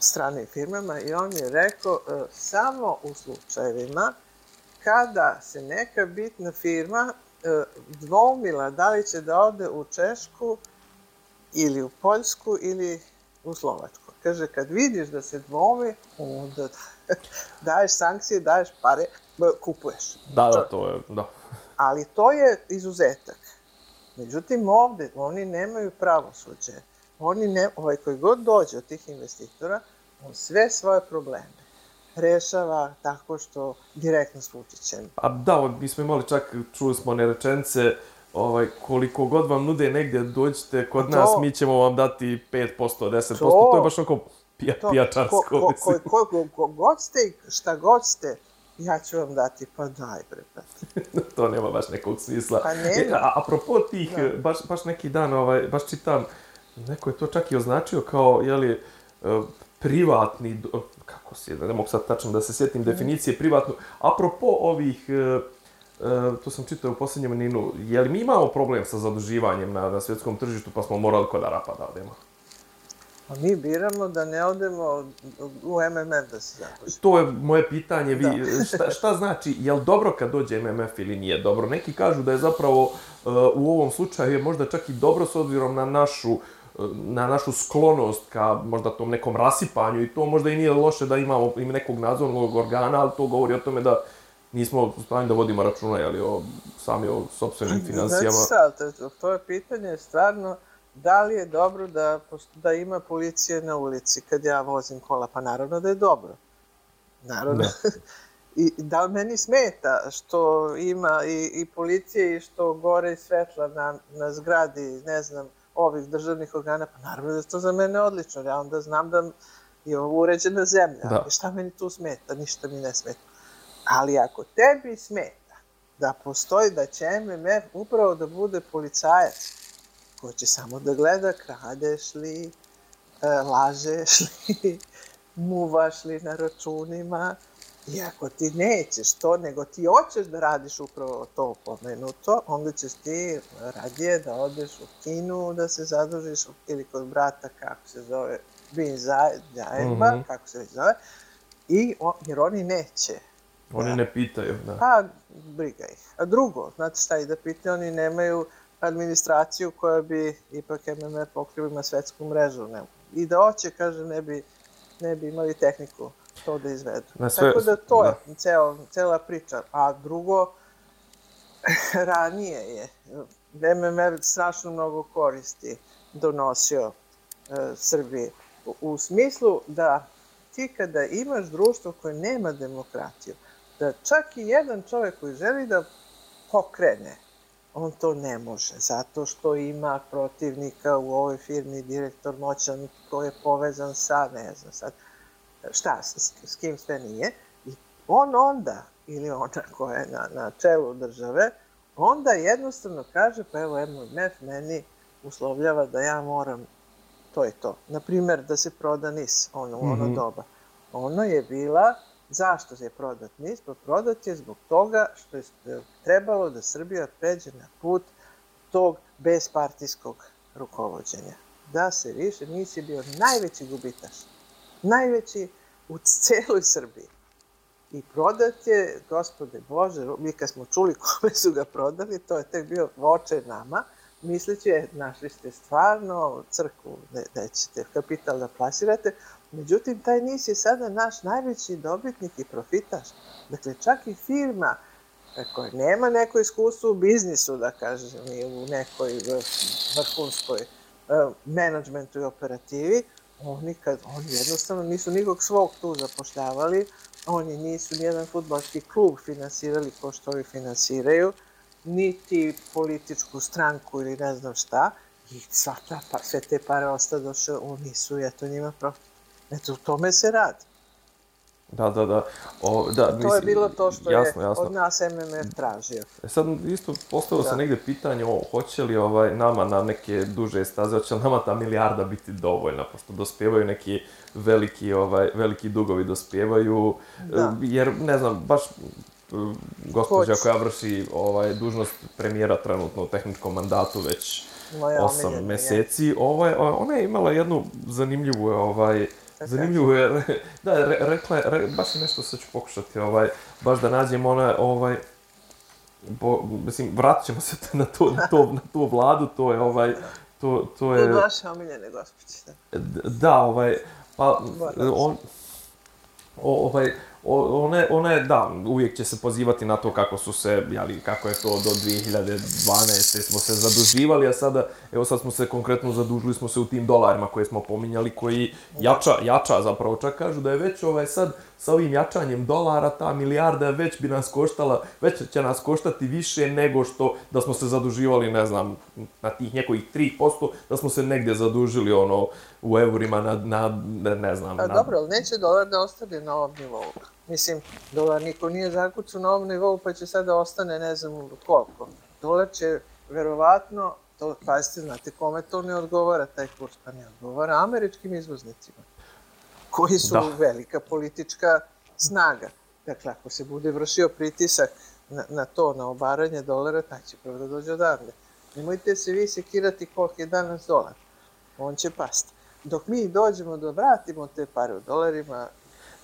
stranim firmama i on je rekao e, samo u slučajevima kada se neka bitna firma e, dvomila da li će da ode u Češku ili u Poljsku ili u Slovačku. Kaže, kad vidiš da se dvomi, onda daješ sankcije, daješ pare, kupuješ. Da, da, to je, da. Ali to je izuzetak. Međutim, ovde oni nemaju pravosuđe. Oni ne, ovaj koji god dođe od tih investitora, on sve svoje probleme rešava tako što direktno s Vučićem. A da, mi smo imali čak, čuli smo one rečence, ovaj, koliko god vam nude negdje dođete kod to, nas, mi ćemo vam dati 5%, 10%, to, to je baš onako pija, ko, pijačarsko. Ko, ko, ko, ko, ko, god ste, šta god ste, ja ću vam dati, pa daj bre, to nema baš nekog smisla. Pa nema. E, a, apropo tih, da. baš, baš neki dan, ovaj, baš čitam, neko je to čak i označio kao, jeli, e, privatni, kako se, ne mogu sad tačno da se sjetim mm. definicije privatno, apropo ovih, e, to sam čitao u posljednjem ninu, je li mi imamo problem sa zaduživanjem na, na svjetskom tržištu, pa smo morali kod Arapa da odemo? A mi biramo da ne odemo u MMF da se započne. To je moje pitanje. Vi, šta, šta znači, je li dobro kad dođe MMF ili nije dobro? Neki kažu da je zapravo uh, u ovom slučaju je možda čak i dobro s obzirom na našu uh, na našu sklonost ka možda tom nekom rasipanju i to možda i nije loše da imamo im nekog nadzornog organa, ali to govori o tome da nismo stavljeni da vodimo računa jeli, o sami o sobstvenim financijama. Znači sad, to je pitanje stvarno da li je dobro da, da ima policije na ulici kad ja vozim kola? Pa naravno da je dobro. Naravno. Da. I da li meni smeta što ima i, i policije i što gore i svetla na, na zgradi, ne znam, ovih državnih organa, pa naravno da je to za mene odlično. Ja onda znam da je ovo uređena zemlja. Da. I šta meni tu smeta? Ništa mi ne smeta. Ali ako tebi smeta da postoji da će MMF upravo da bude policajac, ko će samo da gleda kradeš li, e, lažeš li, muvaš li na računima. I ako ti nećeš to, nego ti hoćeš da radiš upravo to pomenuto, onda ćeš ti radije da odeš u kinu, da se zadužiš ili kod brata, kako se zove, Bin Zajeba, mm -hmm. kako se već zove, i, jer oni neće. Oni da. ne pitaju, da. Pa, briga ih. A drugo, znate šta i da pitaju, oni nemaju administraciju koja bi ipak MMF pokrio na svetsku mrežu. Ne. I da hoće, kaže, ne bi, ne bi imali tehniku to da izvedu. Na sve, Tako da to da. je ceo, cela priča. A drugo, ranije je MMF strašno mnogo koristi donosio e, Srbiji. U, u smislu da ti kada imaš društvo koje nema demokratiju, da čak i jedan čovjek koji želi da pokrene on to ne može, zato što ima protivnika u ovoj firmi, direktor moćan koji je povezan sa, ne znam sad, šta, s, s kim sve nije. I on onda, ili ona koja je na, na čelu države, onda jednostavno kaže, pa evo MMF meni uslovljava da ja moram to je to. Naprimer, da se proda NIS, ono, u ono mm -hmm. doba. Ono je bila, zašto je prodat NIS? Pa prodat je zbog toga što je trebalo da Srbija pređe na put tog bespartijskog rukovodđenja. Da se više, NIS je bio najveći gubitaš. Najveći u celoj Srbiji. I prodat je, gospode Bože, mi kad smo čuli kome su ga prodali, to je tek bio voče nama, misleći je, našli ste stvarno crkvu da ćete kapital da plasirate, međutim, taj NIS je sada naš najveći dobitnik i profitaš. Dakle, čak i firma koja nema neko iskustvo u biznisu, da kažem, i u nekoj vrhunskoj uh, menadžmentu i operativi, oni, kad, oni jednostavno nisu nikog svog tu zapošljavali, oni nisu nijedan futbalski klub finansirali ko što ovi finansiraju, niti političku stranku ili ne znam šta, i sva ta, pa, sve te pare ostadoše u nisu i eto njima profit. Eto, u tome se radi. Da, da, da. O, da to mislim, je bilo to što jasno, je jasno. od nas MMF tražio. E sad isto postavilo da. se negde pitanje o, hoće li ovaj, nama na neke duže staze, hoće li nama ta milijarda biti dovoljna, pošto dospevaju neki veliki, ovaj, veliki dugovi dospevaju, da. jer ne znam, baš gospođa koja vrši ovaj, dužnost premijera trenutno u tehničkom mandatu već Moja osam meseci, je. ovaj, ona je imala jednu zanimljivu, ovaj, zanimljivu je, da, re, rekla je, re, baš je nešto sad ću pokušati, ovaj, baš da nađem ona, ovaj, bo, mislim, vratit ćemo se na to, na to, na tu vladu, to je, ovaj, to, to je... To vaše omiljene gospođe, da. Da, ovaj, pa, on, o, ovaj, one, one, da, uvijek će se pozivati na to kako su se, jeli, kako je to do 2012. smo se zaduživali, a sada, evo sad smo se konkretno zadužili smo se u tim dolarima koje smo pominjali, koji jača, jača zapravo, čak kažu da je već ovaj sad, sa ovim jačanjem dolara, ta milijarda već bi nas koštala, već će nas koštati više nego što da smo se zaduživali, ne znam, na tih nekojih 3%, da smo se negdje zadužili ono u eurima na, na ne znam. A, na... Dobro, ali neće dolar da ostane na ovom nivou. Mislim, dolar niko nije zakucao na ovom nivou, pa će sada ostane ne znam koliko. Dolar će verovatno, to, pazite, znate kome to ne odgovara, taj kurs, pa ne odgovara američkim izvoznicima, koji su da. velika politička snaga. Dakle, ako se bude vršio pritisak na, na to, na obaranje dolara, taj će prvo da dođe odavde. Nemojte se vi sekirati koliko je danas dolar. On će pasti. Dok mi dođemo da vratimo te pare u dolarima,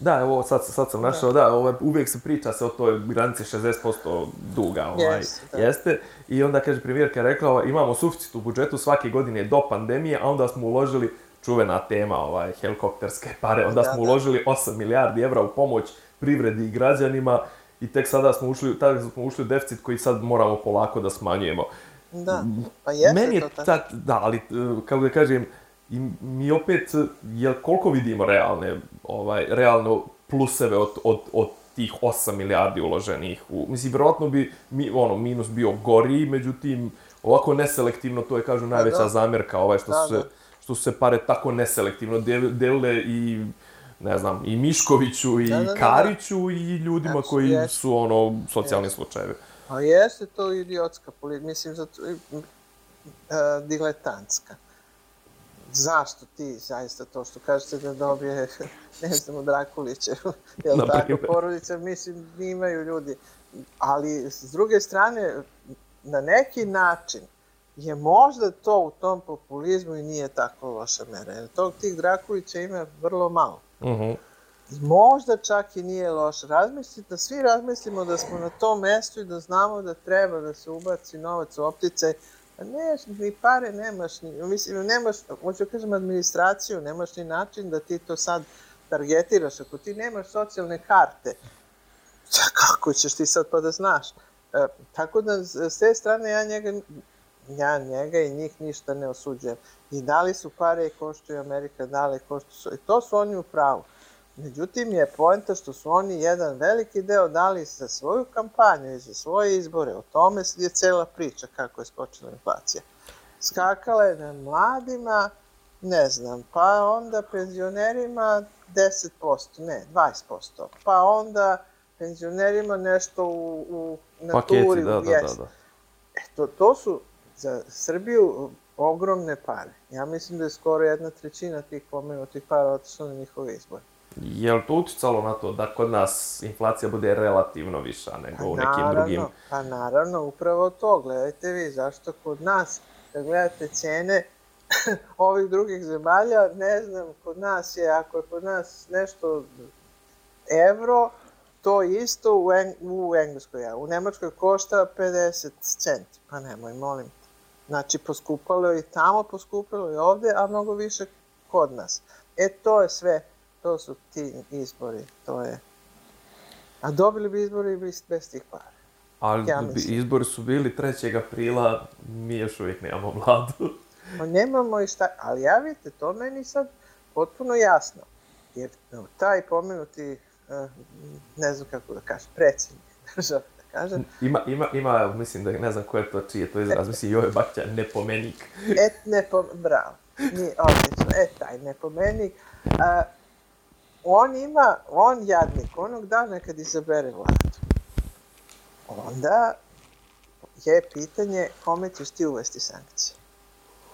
Da, evo, sad, sad sam našao, da, ovaj, uvijek se priča se o toj granici 60% duga, ovaj, yes, da. jeste. I onda, kaže, premijerka je rekla, ovaj, imamo suficit u budžetu svake godine do pandemije, a onda smo uložili, čuvena tema, ovaj, helikopterske pare, onda da, smo da. uložili 8 milijardi evra u pomoć privredi i građanima i tek sada smo ušli, tada smo ušli u deficit koji sad moramo polako da smanjujemo. Da, pa jeste Meni je to tako. Tad, da, ali, eh, kako da kažem, I mi opet, jel, koliko vidimo realne, ovaj, realno pluseve od, od, od tih 8 milijardi uloženih u... Mislim, vjerojatno bi mi, ono, minus bio gori, međutim, ovako neselektivno, to je, kažu, pa najveća da. zamjerka, ovaj, što, da, su se, da. što su se pare tako neselektivno delile i ne znam, i Miškoviću i da, da, da, da. Kariću i ljudima znači, koji jest. su ono socijalni jest. slučajevi. A jeste to idiotska politika, mislim, zato, uh, diletantska zašto ti zaista to što kažete da dobije, ne znam, od Rakulića, jel Na tako, porodica, mislim, imaju ljudi. Ali, s druge strane, na neki način je možda to u tom populizmu i nije tako loša mera. Jer tog tih Drakulića ima vrlo malo. Uh mhm. -huh. Možda čak i nije loš. Razmislite, da svi razmislimo da smo na tom mestu i da znamo da treba da se ubaci novac u optice Pa ne, ni pare nemaš, ni, mislim, nemaš, hoću da kažem administraciju, nemaš ni način da ti to sad targetiraš. Ako ti nemaš socijalne karte, kako ćeš ti sad pa da znaš? E, tako da, s te strane, ja njega, ja njega i njih ništa ne osuđujem. I dali su pare i koštuju Amerika, dali koštuju, i to su oni u pravu. Međutim, je poenta što su oni jedan veliki deo dali za svoju kampanju i za svoje izbore. O tome je cela priča kako je skočila inflacija. Skakala je na mladima, ne znam, pa onda penzionerima 10%, ne, 20%, pa onda penzionerima nešto u, u naturi, Paketi, da, da, da, da. to, to su za Srbiju ogromne pare. Ja mislim da je skoro jedna trećina tih pomenutih para otišla na njihove izbore. Je li to uticalo na to da kod nas inflacija bude relativno viša nego pa, u nekim naravno, drugim? Pa naravno, upravo to. Gledajte vi, zašto kod nas, kad gledate cene ovih drugih zemalja, ne znam, kod nas je, ako je kod nas nešto evro, to isto u, Eng u Engleskoj, ja. u Nemačkoj košta 50 centi. Pa nemoj, molim te. Znači, poskupalo je i tamo, poskupalo je ovde, a mnogo više kod nas. E, to je sve, to su ti izbori, to je. A dobili bi izbori bez, bez tih para. Ali ja izbori su bili 3. aprila, mi još uvijek nemamo vladu. Pa nemamo i šta, ali ja vidite, to meni sad potpuno jasno. Jer no, taj pomenuti, uh, ne znam kako da kažem, predsjednik države, da kažem. Ima, ima, ima, mislim da ne znam ko je to, čiji je to izraz, mislim Joje Bakća, nepomenik. Et, nepo, bravo, nije odlično, e, taj nepomenik. Uh, on ima, on jadnik, onog dana kad izabere vladu, onda je pitanje kome ćeš ti uvesti sankcije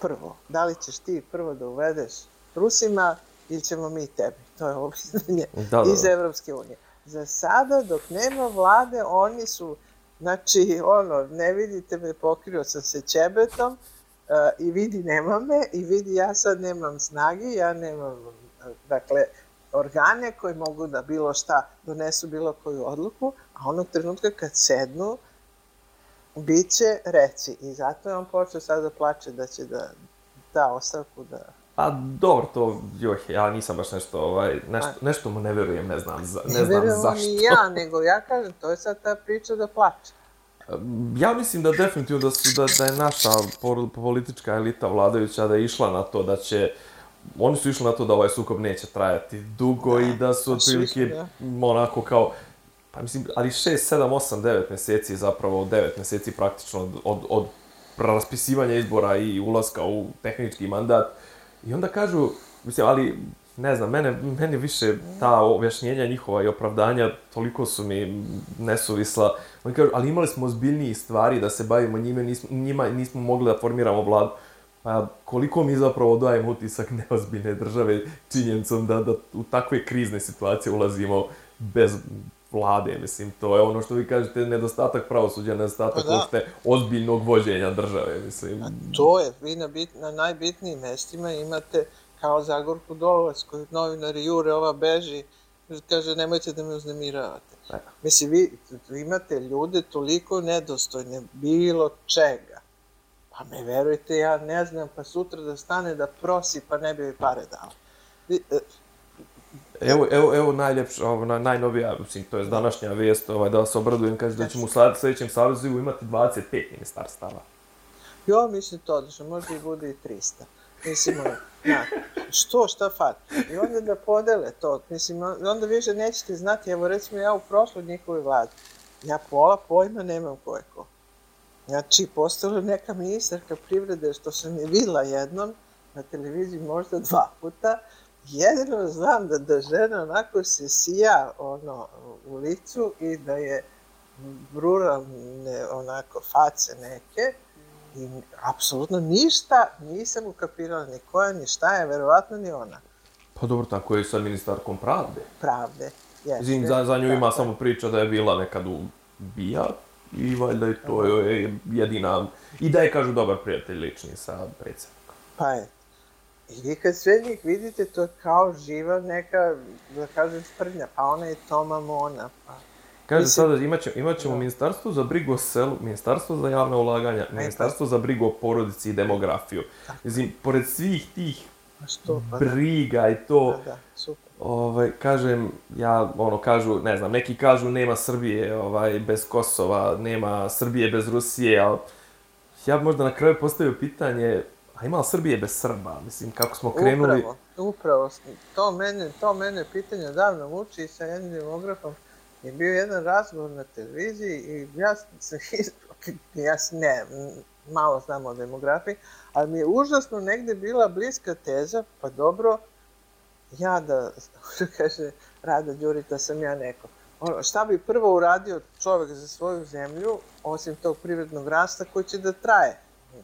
prvo. Da li ćeš ti prvo da uvedeš Rusima ili ćemo mi tebi? To je ovo pitanje da, da, iz da. Evropske unije. Za sada, dok nema vlade, oni su, znači, ono, ne vidite me, pokrio sam se ćebetom uh, i vidi nema me i vidi ja sad nemam snage, ja nemam, dakle, organe koji mogu da bilo šta donesu bilo koju odluku, a onog trenutka kad sednu, Biće, reci. I zato je on počeo sad da plače da će da da ostavku da... A dobro, to, joj, ja nisam baš nešto, ovaj, nešto, nešto mu ne verujem, ne znam, za, ne, ne znam zašto. Ne ni ja, nego ja kažem, to je sad ta priča da plače. Ja mislim da definitivno da, su, da, da je naša politička elita vladajuća da je išla na to da će oni su išli na to da ovaj sukob neće trajati dugo da, i da su pa otprilike da. onako kao pa mislim, ali 6, 7, 8, 9 meseci zapravo, 9 meseci praktično od, od, od raspisivanja izbora i ulaska u tehnički mandat. I onda kažu, mislim, ali ne znam, mene, mene više ta objašnjenja njihova i opravdanja toliko su mi nesuvisla. Oni kažu, ali imali smo ozbiljniji stvari da se bavimo njime, nismo, njima nismo mogli da formiramo vladu. Pa koliko mi zapravo dajemo utisak neozbiljne države činjenicom da, da u takve krizne situacije ulazimo bez vlade, mislim, to je ono što vi kažete, nedostatak pravosuđa, nedostatak pa da. uopšte ozbiljnog vođenja države, mislim. A to je, vi na, bit, na najbitnijim mestima imate kao Zagorku Dolovac, koju novinari jure, ova beži, kaže, nemojte da me uznemiravate. Da. Mislim, vi imate ljude toliko nedostojne bilo čega. Pa me verujte, ja ne znam, pa sutra da stane da prosi, pa ne bi mi pare dao. Evo, evo, evo najljepša, ovo, najnovija, mislim, to je današnja vijest, ovaj, da se obradujem, kaže da ćemo u sljedećem savezu imati 25 ministarstava. Jo, mislim to, da možda i bude i 300. Mislim, na, što, šta fat? I onda da podele to, mislim, onda više nećete znati, evo recimo ja u prošloj njihovoj vladi, ja pola pojma nemam ko je ko. Znači, postala neka ministarka privrede, što sam je videla jednom na televiziji možda dva puta, jedino znam da, da žena onako se sija ono, u licu i da je ruralne onako face neke i apsolutno ništa nisam ukapirala ni koja, ni šta je, verovatno ni ona. Pa dobro, tako je sa ministarkom pravde. Pravde, jeste. Zim, za, za nju ima samo priča da je bila nekad u bija i valjda je to je jedina, i da je, kažu, dobar prijatelj lični sa predsjednikom. Pa je, I vi kad sve njih vidite, to je kao živa neka, da kažem, sprdnja, pa ona je Toma Mona, pa... Kaže Mislim, sada, imat, ćemo, imat ćemo da. ministarstvo za brigu o selu, ministarstvo za javne ulaganja, ministarstvo za brigu o porodici i demografiju. Mislim, pored svih tih što, pa da. briga da. i to, da, da, super. Ovaj, kažem, ja, ono, kažu, ne znam, neki kažu nema Srbije ovaj, bez Kosova, nema Srbije bez Rusije, ali ja možda na kraju postavio pitanje, A ima Srbije bez Srba? Mislim, kako smo krenuli... Upravo, upravo. To mene, to mene pitanje davno muči sa jednim demografom. Je bio jedan razgovor na televiziji i ja sam, ja ne, malo znam o demografiji, ali mi je užasno negde bila bliska teza, pa dobro, ja da, kaže Rada Đurita, sam ja neko. ono, šta bi prvo uradio čovek za svoju zemlju, osim tog privrednog rasta koji će da traje,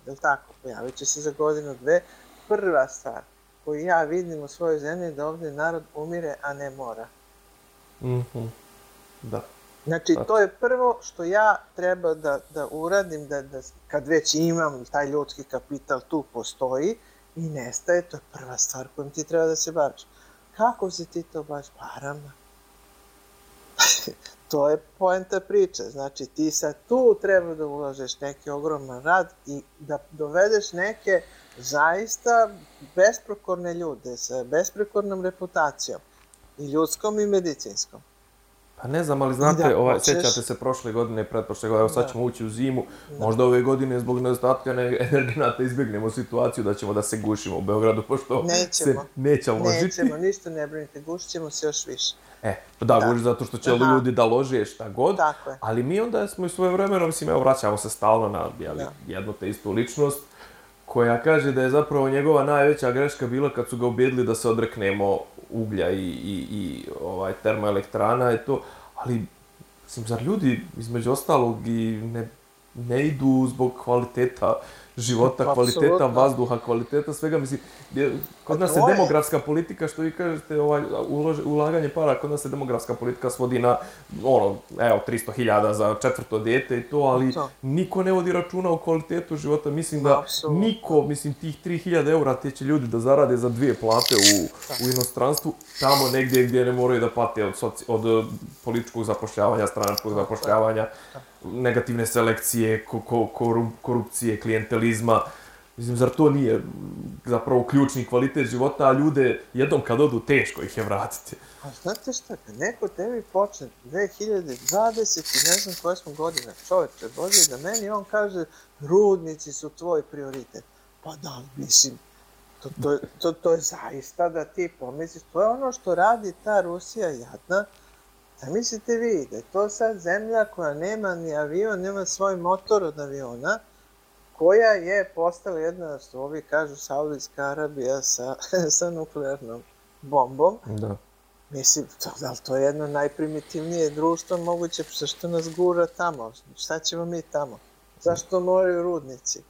je li tako, pojavit će se za godinu, dve, prva stvar koju ja vidim u svojoj zemlji je da ovde narod umire, a ne mora. Mhm. Mm da. Znači, to je prvo što ja treba da, da uradim, da, da kad već imam taj ljudski kapital tu postoji i nestaje, to je prva stvar kojom ti treba da se baviš. Kako se ti to baš parama? to je poenta priče. Znači, ti sad tu treba da ulažeš neki ogroman rad i da dovedeš neke zaista besprekorne ljude sa besprekornom reputacijom i ljudskom i medicinskom. Pa ne znam, ali znate, da, ovaj, hoćeš... sećate se prošle godine, pretprošle godine, evo sad da. ćemo ući u zimu, da. možda ove godine zbog nedostatka energenata izbjegnemo situaciju da ćemo da se gušimo u Beogradu, pošto nećemo. se neće ložiti. Nećemo, ništa ne brinite, gušit ćemo se još više. E, pa da, da. guži zato što će Aha. ljudi da lože šta god, Tako je. ali mi onda smo i svoje vremeno, mislim, evo, vraćamo se stalno na jeli, da. jednu te istu ličnost, koja kaže da je zapravo njegova najveća greška bila kad su ga ubedili da se odreknemo uglja i, i, i ovaj, termoelektrana i to, ali, mislim, zar ljudi, između ostalog, i ne, ne idu zbog kvaliteta života, pa, kvaliteta vazduha, kvaliteta svega, mislim, kod nas je demografska politika, što vi kažete, ovaj, ulož, ulaganje para, kod nas se demografska politika svodi na, ono, evo, 300.000 za četvrto dete i to, ali to. niko ne vodi računa o kvalitetu života, mislim da Absolutno. niko, mislim, tih 3.000 eura te će ljudi da zarade za dvije plate u, u inostranstvu, tamo negdje gdje ne moraju da pate od, soci, od eh, političkog zapošljavanja, stranačkog zapošljavanja, negativne selekcije, ko, ko, korupcije, klijentelizma, Mislim, zar to nije zapravo ključni kvalitet života, a ljude jednom kad odu teško ih je vratiti. A znate šta, kad neko tebi počne 2020 i ne znam koje smo godine, čoveče, dođe da meni on kaže rudnici su tvoj prioritet. Pa da, mislim, to, to, to, to je zaista da ti pomisliš, to je ono što radi ta Rusija jadna, da mislite vi, da je to sad zemlja koja nema ni avion, nema svoj motor od aviona, koja je postala jedna, što ovi kažu, Saudijska Arabija sa, sa nuklearnom bombom. Da. Mislim, to, da to je jedno najprimitivnije društvo moguće, što nas gura tamo? Šta ćemo mi tamo? Zašto moraju rudnici?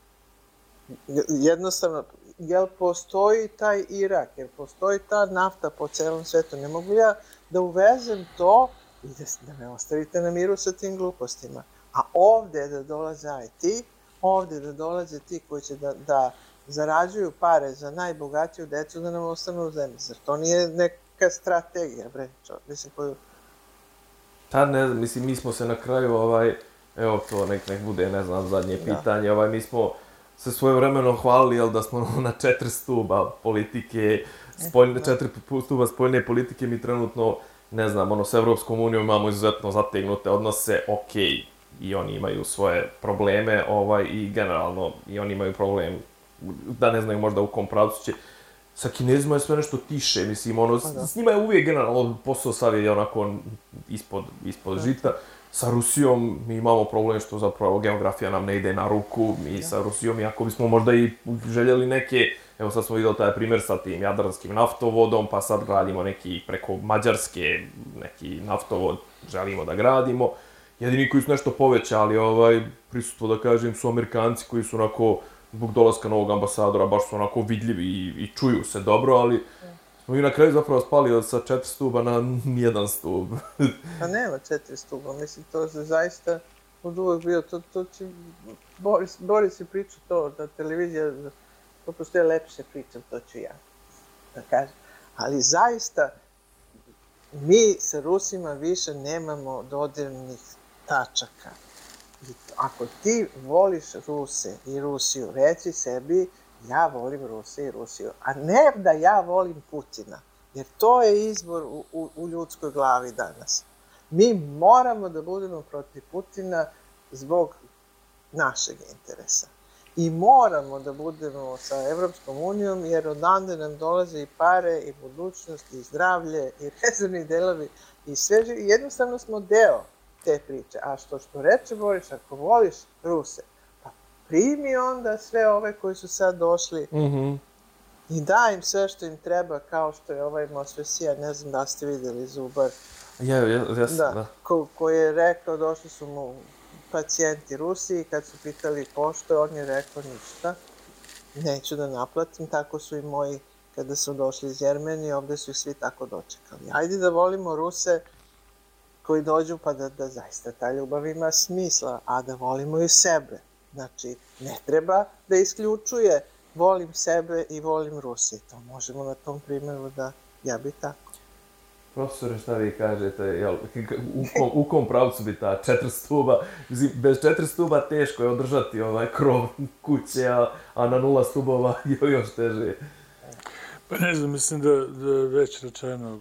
Jednostavno, jel postoji taj Irak, jel postoji ta nafta po celom svetu? Ne mogu ja da uvezem to i da, da me ostavite na miru sa tim glupostima. A ovde da dolaze IT, ovde da dolaze ti koji će da, da zarađuju pare za najbogatiju decu da nam ostanu u zemlji. Zar to nije neka strategija, bre, čo, mislim, koju... Ta ne znam, mislim, mi smo se na kraju, ovaj, evo to nek, nek bude, ne znam, zadnje da. pitanje, ovaj, mi smo se svoje vremeno hvalili, jel, da smo na četiri stuba politike, spoljne, da. četiri stuba spoljne politike, mi trenutno, ne znam, ono, s Evropskom unijom imamo izuzetno zategnute odnose, okej, okay i oni imaju svoje probleme ovaj, i generalno i oni imaju problem da ne znaju možda u kom pravcu će sa kinezima je sve nešto tiše, mislim, ono, pa da. s njima je uvijek generalno posao sad je onako ispod, ispod da. Sa Rusijom mi imamo problem što zapravo geografija nam ne ide na ruku, mi da. sa Rusijom, iako bismo možda i željeli neke, evo sad smo videli taj primjer sa tim jadranskim naftovodom, pa sad gradimo neki preko Mađarske, neki naftovod želimo da gradimo jedini koji su nešto povećali ovaj prisustvo, da kažem, su Amerikanci koji su onako, zbog dolaska novog ambasadora, baš su onako vidljivi i, i čuju se dobro, ali smo mi na kraju zapravo spali od sa četiri stuba na jedan stub. pa nema četiri stuba, mislim, to je zaista od uvek bio, to, to će, Boris, Boris je pričao to, da televizija, to postoje lepše priče, to ću ja da kažem. Ali zaista, mi sa Rusima više nemamo dodirnih tačaka. I ako ti voliš Ruse i Rusiju, reci sebi ja volim Rusiju i Rusiju, a ne da ja volim Putina, jer to je izbor u, u, u ljudskoj glavi danas. Mi moramo da budemo protiv Putina zbog našeg interesa. I moramo da budemo sa Evropskom unijom, jer odande nam dolaze i pare, i budućnost, i zdravlje, i rezervni delovi, i sve. Jednostavno smo deo te priče. A što što reče Boris, ako voliš Ruse, primi onda sve ove koji su sad došli mm -hmm. i daj im sve što im treba, kao što je ovaj Mosvesija, ne znam da ste videli Zubar. Ja, ja, ja, da, da. Ko, ko je rekao, došli su mu pacijenti Rusi i kad su pitali pošto, on je rekao ništa, neću da naplatim, tako su i moji kada su došli iz Jermenije, ovde su ih svi tako dočekali. Ajde da volimo Ruse koji dođu pa da, da zaista ta ljubav ima smisla, a da volimo i sebe. Znači, ne treba da isključuje volim sebe i volim Ruse. To možemo na tom primjeru da ja bi tako. Profesore, šta vi kažete, jel, u, kom, u kom pravcu bi ta četiri stuba, bez četiri stuba teško je održati ovaj krov kuće, a, a na nula stubova je još teže. Pa ne znam, mislim da, da već rečeno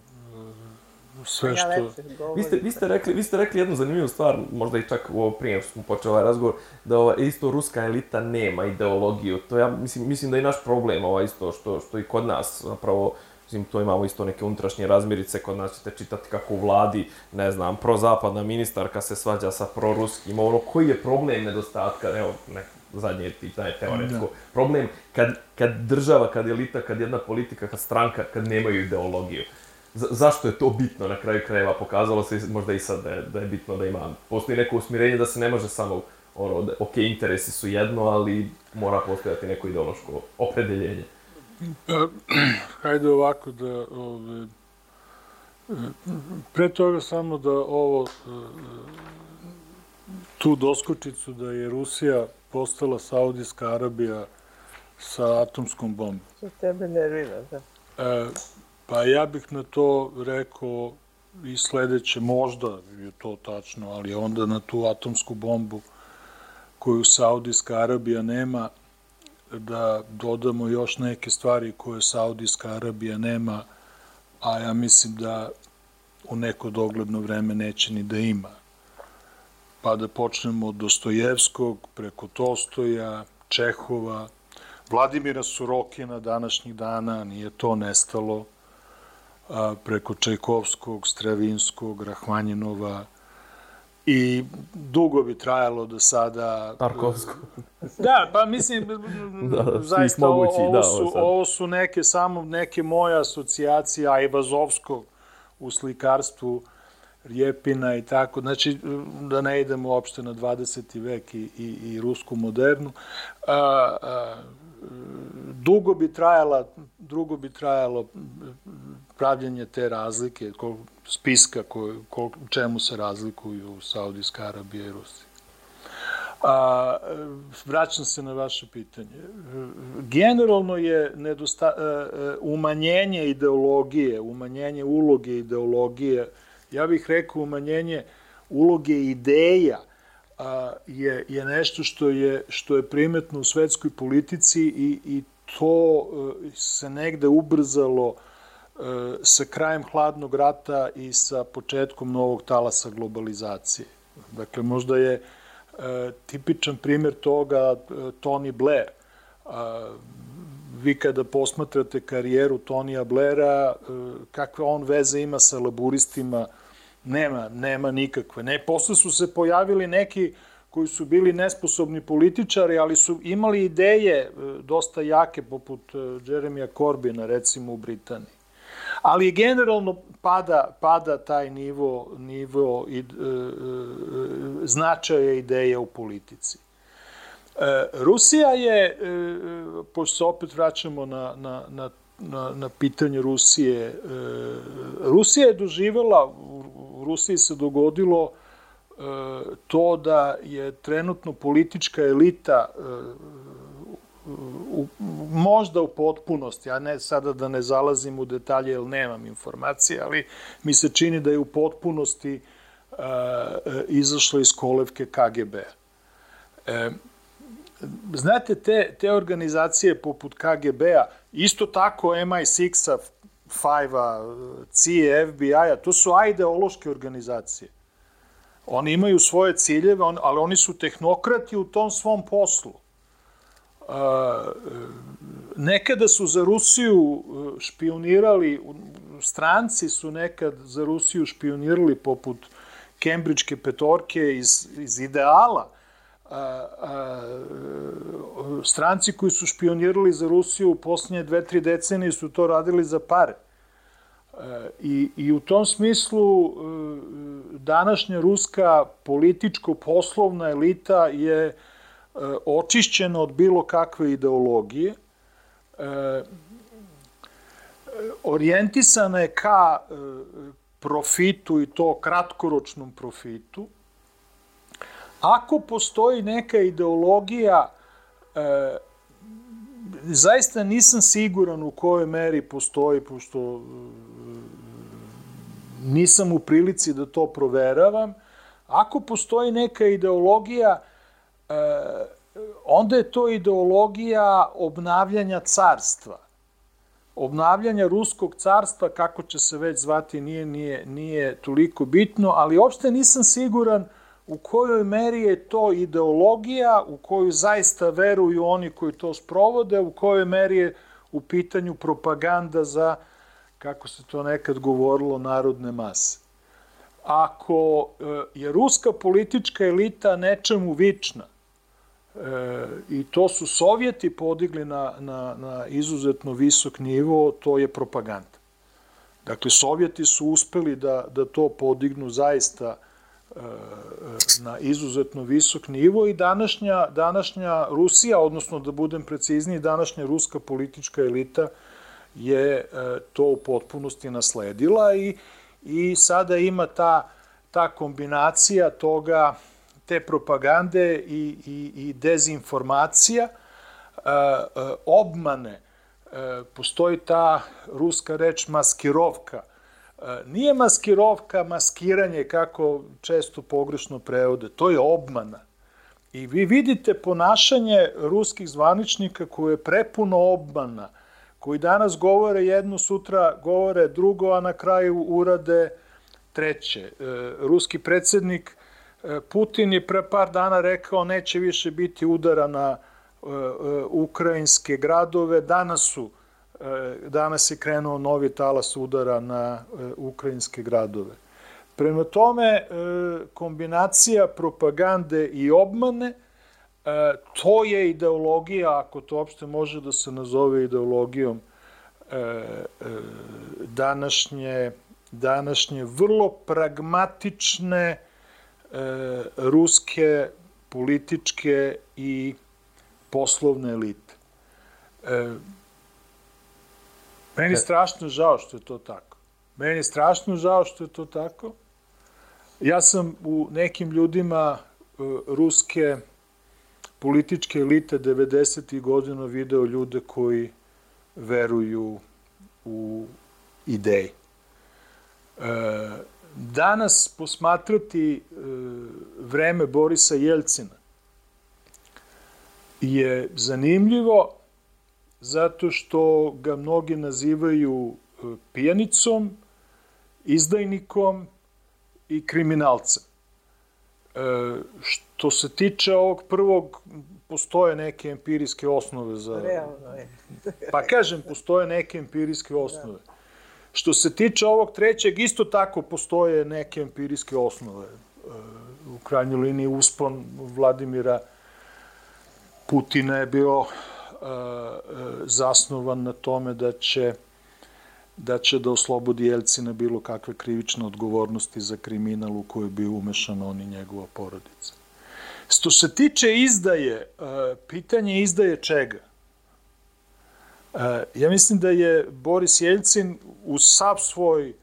sve što... Ja vi, ste, vi, ste rekli, vi ste rekli jednu zanimljivu stvar, možda i čak u ovo prije smo počeli ovaj razgovor, da ova, isto ruska elita nema ideologiju. To ja mislim, mislim da je naš problem ovaj isto što, što i kod nas zapravo Mislim, to imamo isto neke unutrašnje razmirice, kod nas ćete čitati kako u vladi, ne znam, prozapadna ministarka se svađa sa proruskim, ono, koji je problem nedostatka, evo, ne, zadnje pitanje teoretsko, da. problem kad, kad država, kad elita, kad jedna politika, kad stranka, kad nemaju ideologiju. Zašto je to bitno na kraju krajeva? Pokazalo se možda i sad da je, da je bitno da ima, postoji neko usmirenje da se ne može samo, ono, da, ok, interesi su jedno, ali mora postojati neko ideološko opredeljenje. Pa, hajde ovako da, ove, pre toga samo da ovo, tu doskočicu da je Rusija postala Saudijska Arabija sa atomskom bombom. To tebe nervira, da. E, pa ja bih na to rekao i sledeće, možda je to tačno, ali onda na tu atomsku bombu koju Saudijska Arabija nema, da dodamo još neke stvari koje Saudijska Arabija nema, a ja mislim da u neko dogledno vreme neće ni da ima. Pa da počnemo od Dostojevskog, preko Tostoja, Čehova, Vladimira Surokina današnjih dana, nije to nestalo, preko Čajkovskog, Stravinskog, Rahmanjinova, i dugo bi trajalo do sada... Tarkovsko. Da, pa mislim, da, zaista mogući, ovo, da, su, ovo su neke samo neke moje asocijacije Ajvazovskog u slikarstvu, Rjepina i tako, znači da ne idemo uopšte na 20. vek i, i, i rusku modernu. A, a, dugo bi trajala, drugo bi trajalo pravljanje te razlike, spiska ko, ko, čemu se razlikuju Saudijska Arabija i Rusija. A, vraćam se na vaše pitanje. Generalno je nedosta, e, e, umanjenje ideologije, umanjenje uloge ideologije, ja bih rekao umanjenje uloge ideja, a, je, je nešto što je, što je primetno u svetskoj politici i, i to e, se negde ubrzalo sa krajem hladnog rata i sa početkom novog talasa globalizacije. Dakle, možda je e, tipičan primjer toga e, Tony Blair. E, vi kada posmatrate karijeru Tonija Blaira, kakve on veze ima sa laburistima, nema, nema nikakve. Ne, posle su se pojavili neki koji su bili nesposobni političari, ali su imali ideje dosta jake, poput Jeremija Corbina, recimo u Britaniji ali generalno pada, pada taj nivo, nivo i, e, e, značaja ideja u politici. E, Rusija je, e, pošto se opet vraćamo na, na, na, na, na pitanje Rusije, e, Rusija je doživela, u Rusiji se dogodilo e, to da je trenutno politička elita u, možda u potpunosti, a ne sada da ne zalazim u detalje jer nemam informacije, ali mi se čini da je u potpunosti uh, izašla iz kolevke KGB. E, znate, te, te organizacije poput KGB-a, isto tako MI6-a, 5-a, CIA, FBI-a, to su ideološke organizacije. Oni imaju svoje ciljeve, ali oni su tehnokrati u tom svom poslu nekada su za Rusiju e, špionirali, stranci su nekad za Rusiju špionirali poput Kembridžke petorke iz, iz ideala, a, a, stranci koji su špionirali za Rusiju u poslednje dve, tri decenije su to radili za pare. I, I u tom smislu današnja ruska političko-poslovna elita je očišćena od bilo kakve ideologije, orijentisana je ka profitu i to kratkoročnom profitu, ako postoji neka ideologija, e, zaista nisam siguran u kojoj meri postoji, pošto e, nisam u prilici da to proveravam, ako postoji neka ideologija, e, onda je to ideologija obnavljanja carstva – obnavljanja ruskog carstva, kako će se već zvati, nije, nije, nije toliko bitno, ali uopšte nisam siguran u kojoj meri je to ideologija, u koju zaista veruju oni koji to sprovode, u kojoj meri je u pitanju propaganda za, kako se to nekad govorilo, narodne mase. Ako e, je ruska politička elita nečemu vična, E, I to su Sovjeti podigli na, na, na izuzetno visok nivo, to je propaganda. Dakle, Sovjeti su uspeli da, da to podignu zaista e, na izuzetno visok nivo i današnja, današnja Rusija, odnosno da budem precizniji, današnja ruska politička elita je e, to u potpunosti nasledila i, i sada ima ta, ta kombinacija toga te propagande i, i, i dezinformacija, e, e, obmane, e, postoji ta ruska reč maskirovka. Nije maskirovka maskiranje kako često pogrešno prevode, to je obmana. I vi vidite ponašanje ruskih zvaničnika koje je prepuno obmana, koji danas govore jedno, sutra govore drugo, a na kraju urade treće. Ruski predsednik Putin je pre par dana rekao neće više biti udara na e, e, ukrajinske gradove. Danas su e, danas je krenuo novi talas udara na ukrajinske gradove. Prema tome, kombinacija propagande i obmane, to je ideologija, ako to uopšte može da se nazove ideologijom današnje, današnje vrlo pragmatične, e, ruske političke i poslovne elite. E, meni je strašno žao što je to tako. Meni je strašno žao što je to tako. Ja sam u nekim ljudima e, ruske političke elite 90. godina video ljude koji veruju u ideje. E, danas posmatrati e, vreme Borisa Jelcina je zanimljivo zato što ga mnogi nazivaju e, pijanicom, izdajnikom i kriminalcem. E, što se tiče ovog prvog, postoje neke empirijske osnove za... Realno je. pa kažem, postoje neke empirijske osnove. Da. Što se tiče ovog trećeg, isto tako postoje neke empirijske osnove. E, u krajnjoj liniji uspon Vladimira Putina je bio e, zasnovan na tome da će da će da oslobodi Jelcina bilo kakve krivične odgovornosti za kriminal u kojoj bi umešan on i njegova porodica. Što se tiče izdaje, e, pitanje izdaje čega? Ja mislim da je Boris Jeljcin uz sav svoj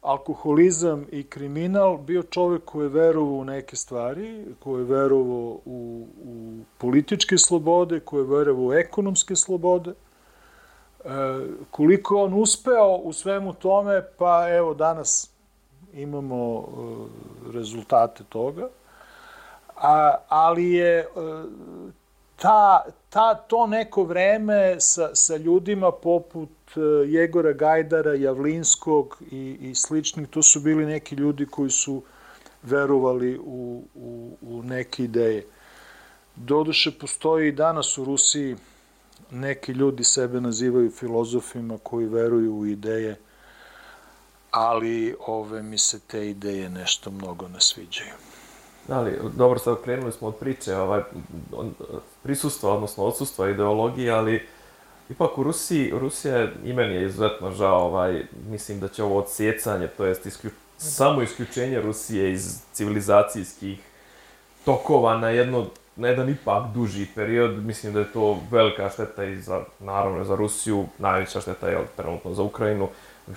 alkoholizam i kriminal bio čovek koji je verovao u neke stvari, koji je verovao u, u političke slobode, koji je verovao u ekonomske slobode. E, koliko on uspeo u svemu tome, pa evo danas imamo e, rezultate toga. A, ali je e, ta, ta, to neko vreme sa, sa ljudima poput e, Jegora Gajdara, Javlinskog i, i sličnih, to su bili neki ljudi koji su verovali u, u, u neke ideje. Doduše, postoji i danas u Rusiji neki ljudi sebe nazivaju filozofima koji veruju u ideje, ali ove mi se te ideje nešto mnogo ne sviđaju. Da li, dobro, sad krenuli smo od priče, ovaj, prisustva, odnosno odsustva ideologije, ali Ipak u Rusiji, Rusija i meni je izuzetno žao, ovaj, mislim da će ovo odsjecanje, to jest isključ, samo isključenje Rusije iz civilizacijskih tokova na jedno na jedan ipak duži period, mislim da je to velika šteta i za, naravno, za Rusiju, najveća šteta je trenutno za Ukrajinu,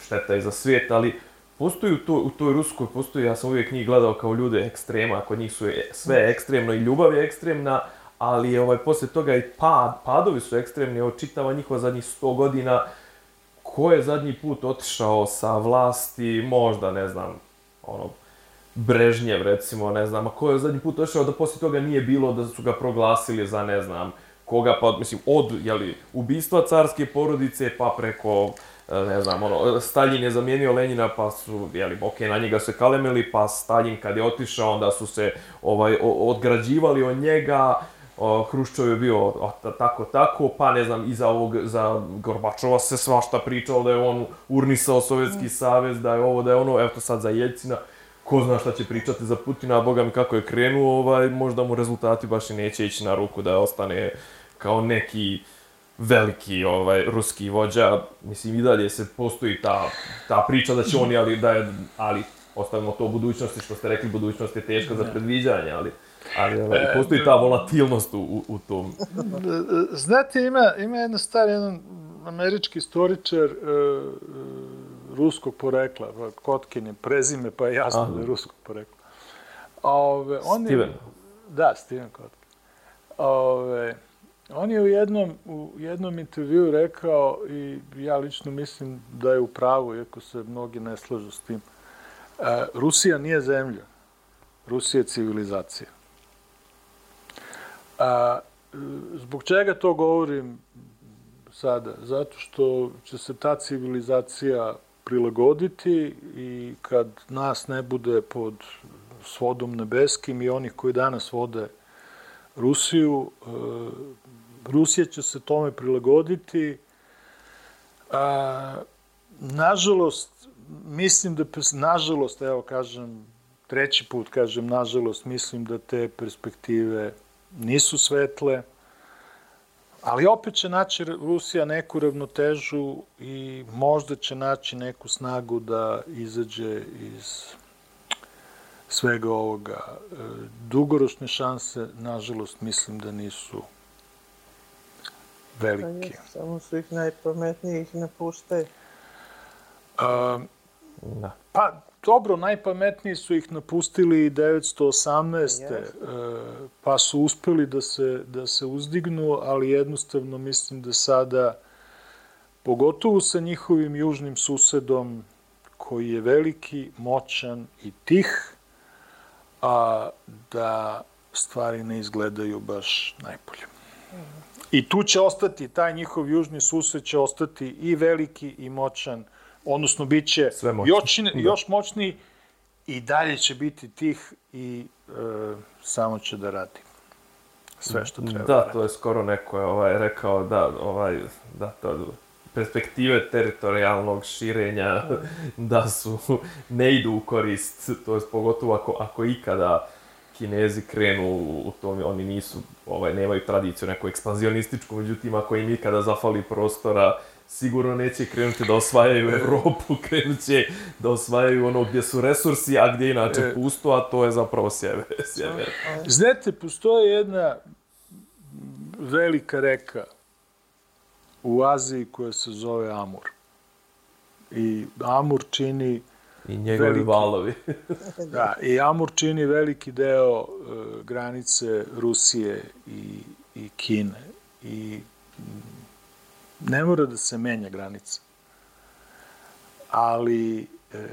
šteta i za svijet, ali postoji u, to, u toj Ruskoj, postoji, ja sam uvijek njih gledao kao ljude ekstrema, kod njih su sve ekstremno i ljubav je ekstremna, ali ovaj, poslije toga i pad, padovi su ekstremni, evo čitava njihova zadnjih 100 godina, ko je zadnji put otišao sa vlasti, možda, ne znam, ono, Brežnjev, recimo, ne znam, a ko je zadnji put otišao da poslije toga nije bilo da su ga proglasili za, ne znam, koga, pa, mislim, od, jeli, ubistva carske porodice, pa preko, ne znam, ono, Stalin je zamijenio Lenjina, pa su, jeli, ok, na njega se kalemili, pa Stalin kad je otišao, onda su se, ovaj, odgrađivali od njega, Hruščov je bio o, tako tako, pa ne znam, iza ovog, za Gorbačova se svašta pričalo da je on urnisao Sovjetski mm. savez, da je ovo, da je ono, evo to sad za Jeljcina, ko zna šta će pričati za Putina, a boga mi kako je krenuo, ovaj, možda mu rezultati baš i neće ići na ruku da ostane kao neki veliki ovaj ruski vođa, mislim i dalje se postoji ta, ta priča da će oni, ali da je, ali ostavimo to u budućnosti, što ste rekli, budućnost je teška za predviđanje, ali ali ovaj, e, postoji ta volatilnost u, u tom. Znate, ima, ima jedna stvar, jedan američki istoričar uh, ruskog porekla, Kotkin je prezime, pa je jasno Aha. da je ruskog porekla. Ove, on Steven. Je, da, Steven Kotkin. Ove, on je u jednom, u jednom intervju rekao, i ja lično mislim da je u pravu, iako se mnogi ne slažu s tim, uh, Rusija nije zemlja, Rusija je civilizacija. A, zbog čega to govorim sada? Zato što će se ta civilizacija prilagoditi i kad nas ne bude pod svodom nebeskim i onih koji danas vode Rusiju, e, Rusija će se tome prilagoditi. A, nažalost, mislim da, nažalost, evo kažem, treći put kažem, nažalost, mislim da te perspektive nisu svetle, ali opet će naći Rusija neku ravnotežu i možda će naći neku snagu da izađe iz svega ovoga. E, dugoročne šanse, nažalost, mislim da nisu velike. Pa samo su ih najpametnijih napuštaju. da. Pa, dobro, najpametniji su ih napustili 918. Yes. pa su uspeli da se, da se uzdignu, ali jednostavno mislim da sada, pogotovo sa njihovim južnim susedom, koji je veliki, moćan i tih, a da stvari ne izgledaju baš najbolje. I tu će ostati, taj njihov južni sused će ostati i veliki i moćan, odnosno bit će još, da. još moćniji i dalje će biti tih i e, samo će da radi sve što treba. Da, da to je skoro neko je ovaj, rekao da, ovaj, da to perspektive teritorijalnog širenja da su, ne idu u korist, to je pogotovo ako, ako ikada Kinezi krenu u tome, oni nisu, ovaj, nemaju tradiciju neku ekspanzionističku, međutim, ako im ikada zafali prostora, sigurno neće krenuti da osvajaju Evropu, krenut će da osvajaju ono gdje su resursi, a gdje inače e, pusto, a to je zapravo sjever. sjever. Znate, postoje jedna velika reka u Aziji koja se zove Amur. I Amur čini I njegovi veliki, valovi. da, i Amur čini veliki deo uh, granice Rusije i, i Kine. I ne mora da se menja granica. Ali e,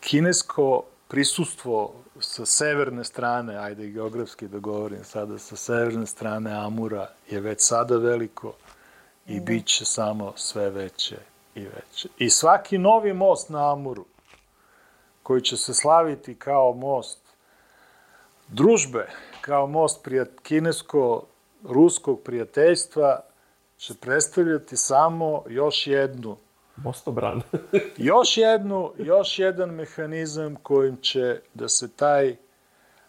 kinesko prisustvo sa severne strane, ajde geografski da govorim sada, sa severne strane Amura je već sada veliko i mm. bit će samo sve veće i veće. I svaki novi most na Amuru, koji će se slaviti kao most družbe, kao most prijat, kinesko-ruskog prijateljstva, će predstavljati samo još jednu Mostobran. još jednu, još jedan mehanizam kojim će da se taj,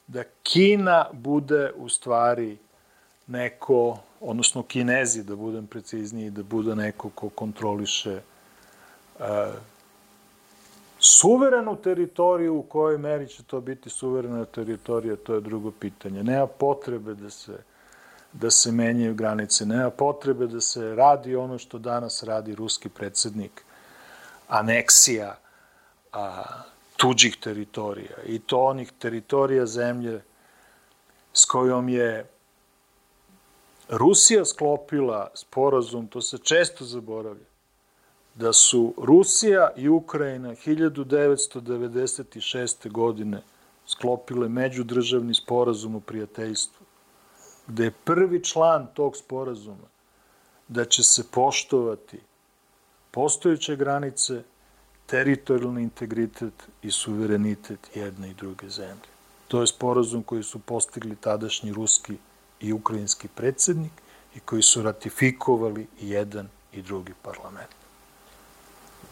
da Kina bude u stvari neko odnosno Kinezi, da budem precizniji, da bude neko ko kontroliše uh, suverenu teritoriju, u kojoj meri će to biti suverena teritorija, to je drugo pitanje. Nema potrebe da se da se menjaju granice. Nema potrebe da se radi ono što danas radi ruski predsednik, aneksija a, tuđih teritorija i to onih teritorija zemlje s kojom je Rusija sklopila sporazum, to se često zaboravlja, da su Rusija i Ukrajina 1996. godine sklopile međudržavni sporazum o prijateljstvu, gde je prvi član tog sporazuma da će se poštovati postojeće granice, teritorijalni integritet i suverenitet jedne i druge zemlje. To je sporazum koji su postigli tadašnji ruski i ukrajinski predsednik i koji su ratifikovali jedan i drugi parlament.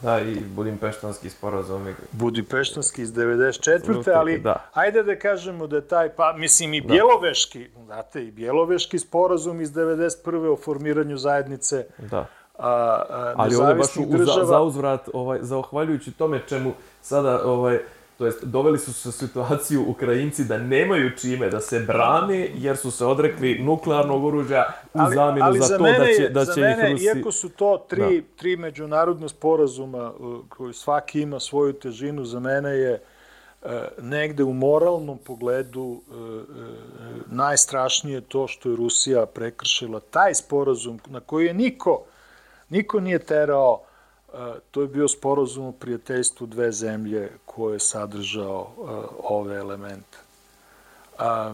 Da, i Budimpeštanski sporazum. Budimpeštanski iz 94. ali da. ajde da kažemo da je taj, pa mislim i da. Bjeloveški, da. znate, i Bjeloveški sporazum iz 91. o formiranju zajednice da. A, a, ali ovde baš u, država... za, za uzvrat, ovaj, zahvaljujući tome čemu sada ovaj, to jest doveli su se situaciju Ukrajinci da nemaju čime da se brane jer su se odrekli nuklearnog oružja u ali, zamjenu ali za, za to da će, da će mene, ih Rusi... Iako su to tri, da. tri međunarodne sporazuma uh, koji svaki ima svoju težinu, za mene je uh, negde u moralnom pogledu uh, najstrašnije to što je Rusija prekršila taj sporazum na koji je niko, niko nije terao to je bio sporozum o prijateljstvu dve zemlje koje je sadržao ove elemente. A,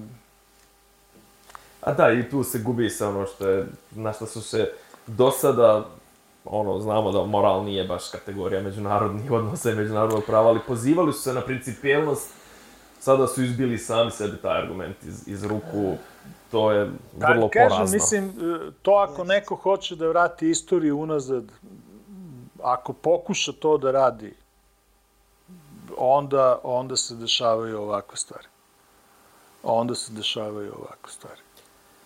A da, i tu se gubi se ono što je, na što su se do sada, ono, znamo da moral nije baš kategorija međunarodnih odnosa i međunarodnog prava, ali pozivali su se na principijelnost, sada su izbili sami sebi taj argument iz, iz ruku, to je vrlo kažem, porazno. Mislim, to ako neko hoće da vrati istoriju unazad, ako pokuša to da radi, onda, onda se dešavaju ovakve stvari. Onda se dešavaju ovakve stvari.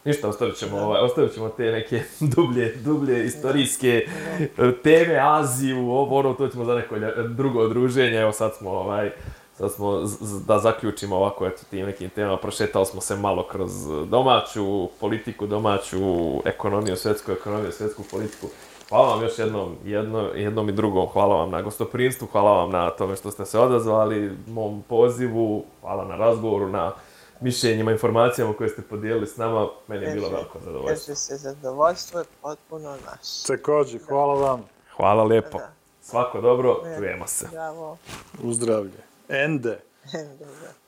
Ništa, ostavit ćemo, ovaj, ostavit ćemo te neke dublje, dublje istorijske teme, Aziju, ovo, ono, to ćemo za neko drugo druženje. Evo sad smo, ovaj, sad smo, da zaključimo ovako, eto, tim nekim temama, prošetali smo se malo kroz domaću politiku, domaću ekonomiju, svetsku ekonomiju, svetsku politiku. Hvala vam još jednom, jedno, jednom i drugom. Hvala vam na gostoprinstvu, hvala vam na tome što ste se odazvali mom pozivu, hvala na razgovoru, na mišljenjima, informacijama koje ste podijelili s nama. Meni je bilo veliko zadovoljstvo. Kaže se, zadovoljstvo je potpuno naš. Takođe, hvala vam. Hvala lepo. Da. Svako dobro, čujemo se. Bravo. Uzdravlje. Ende. Ende, da.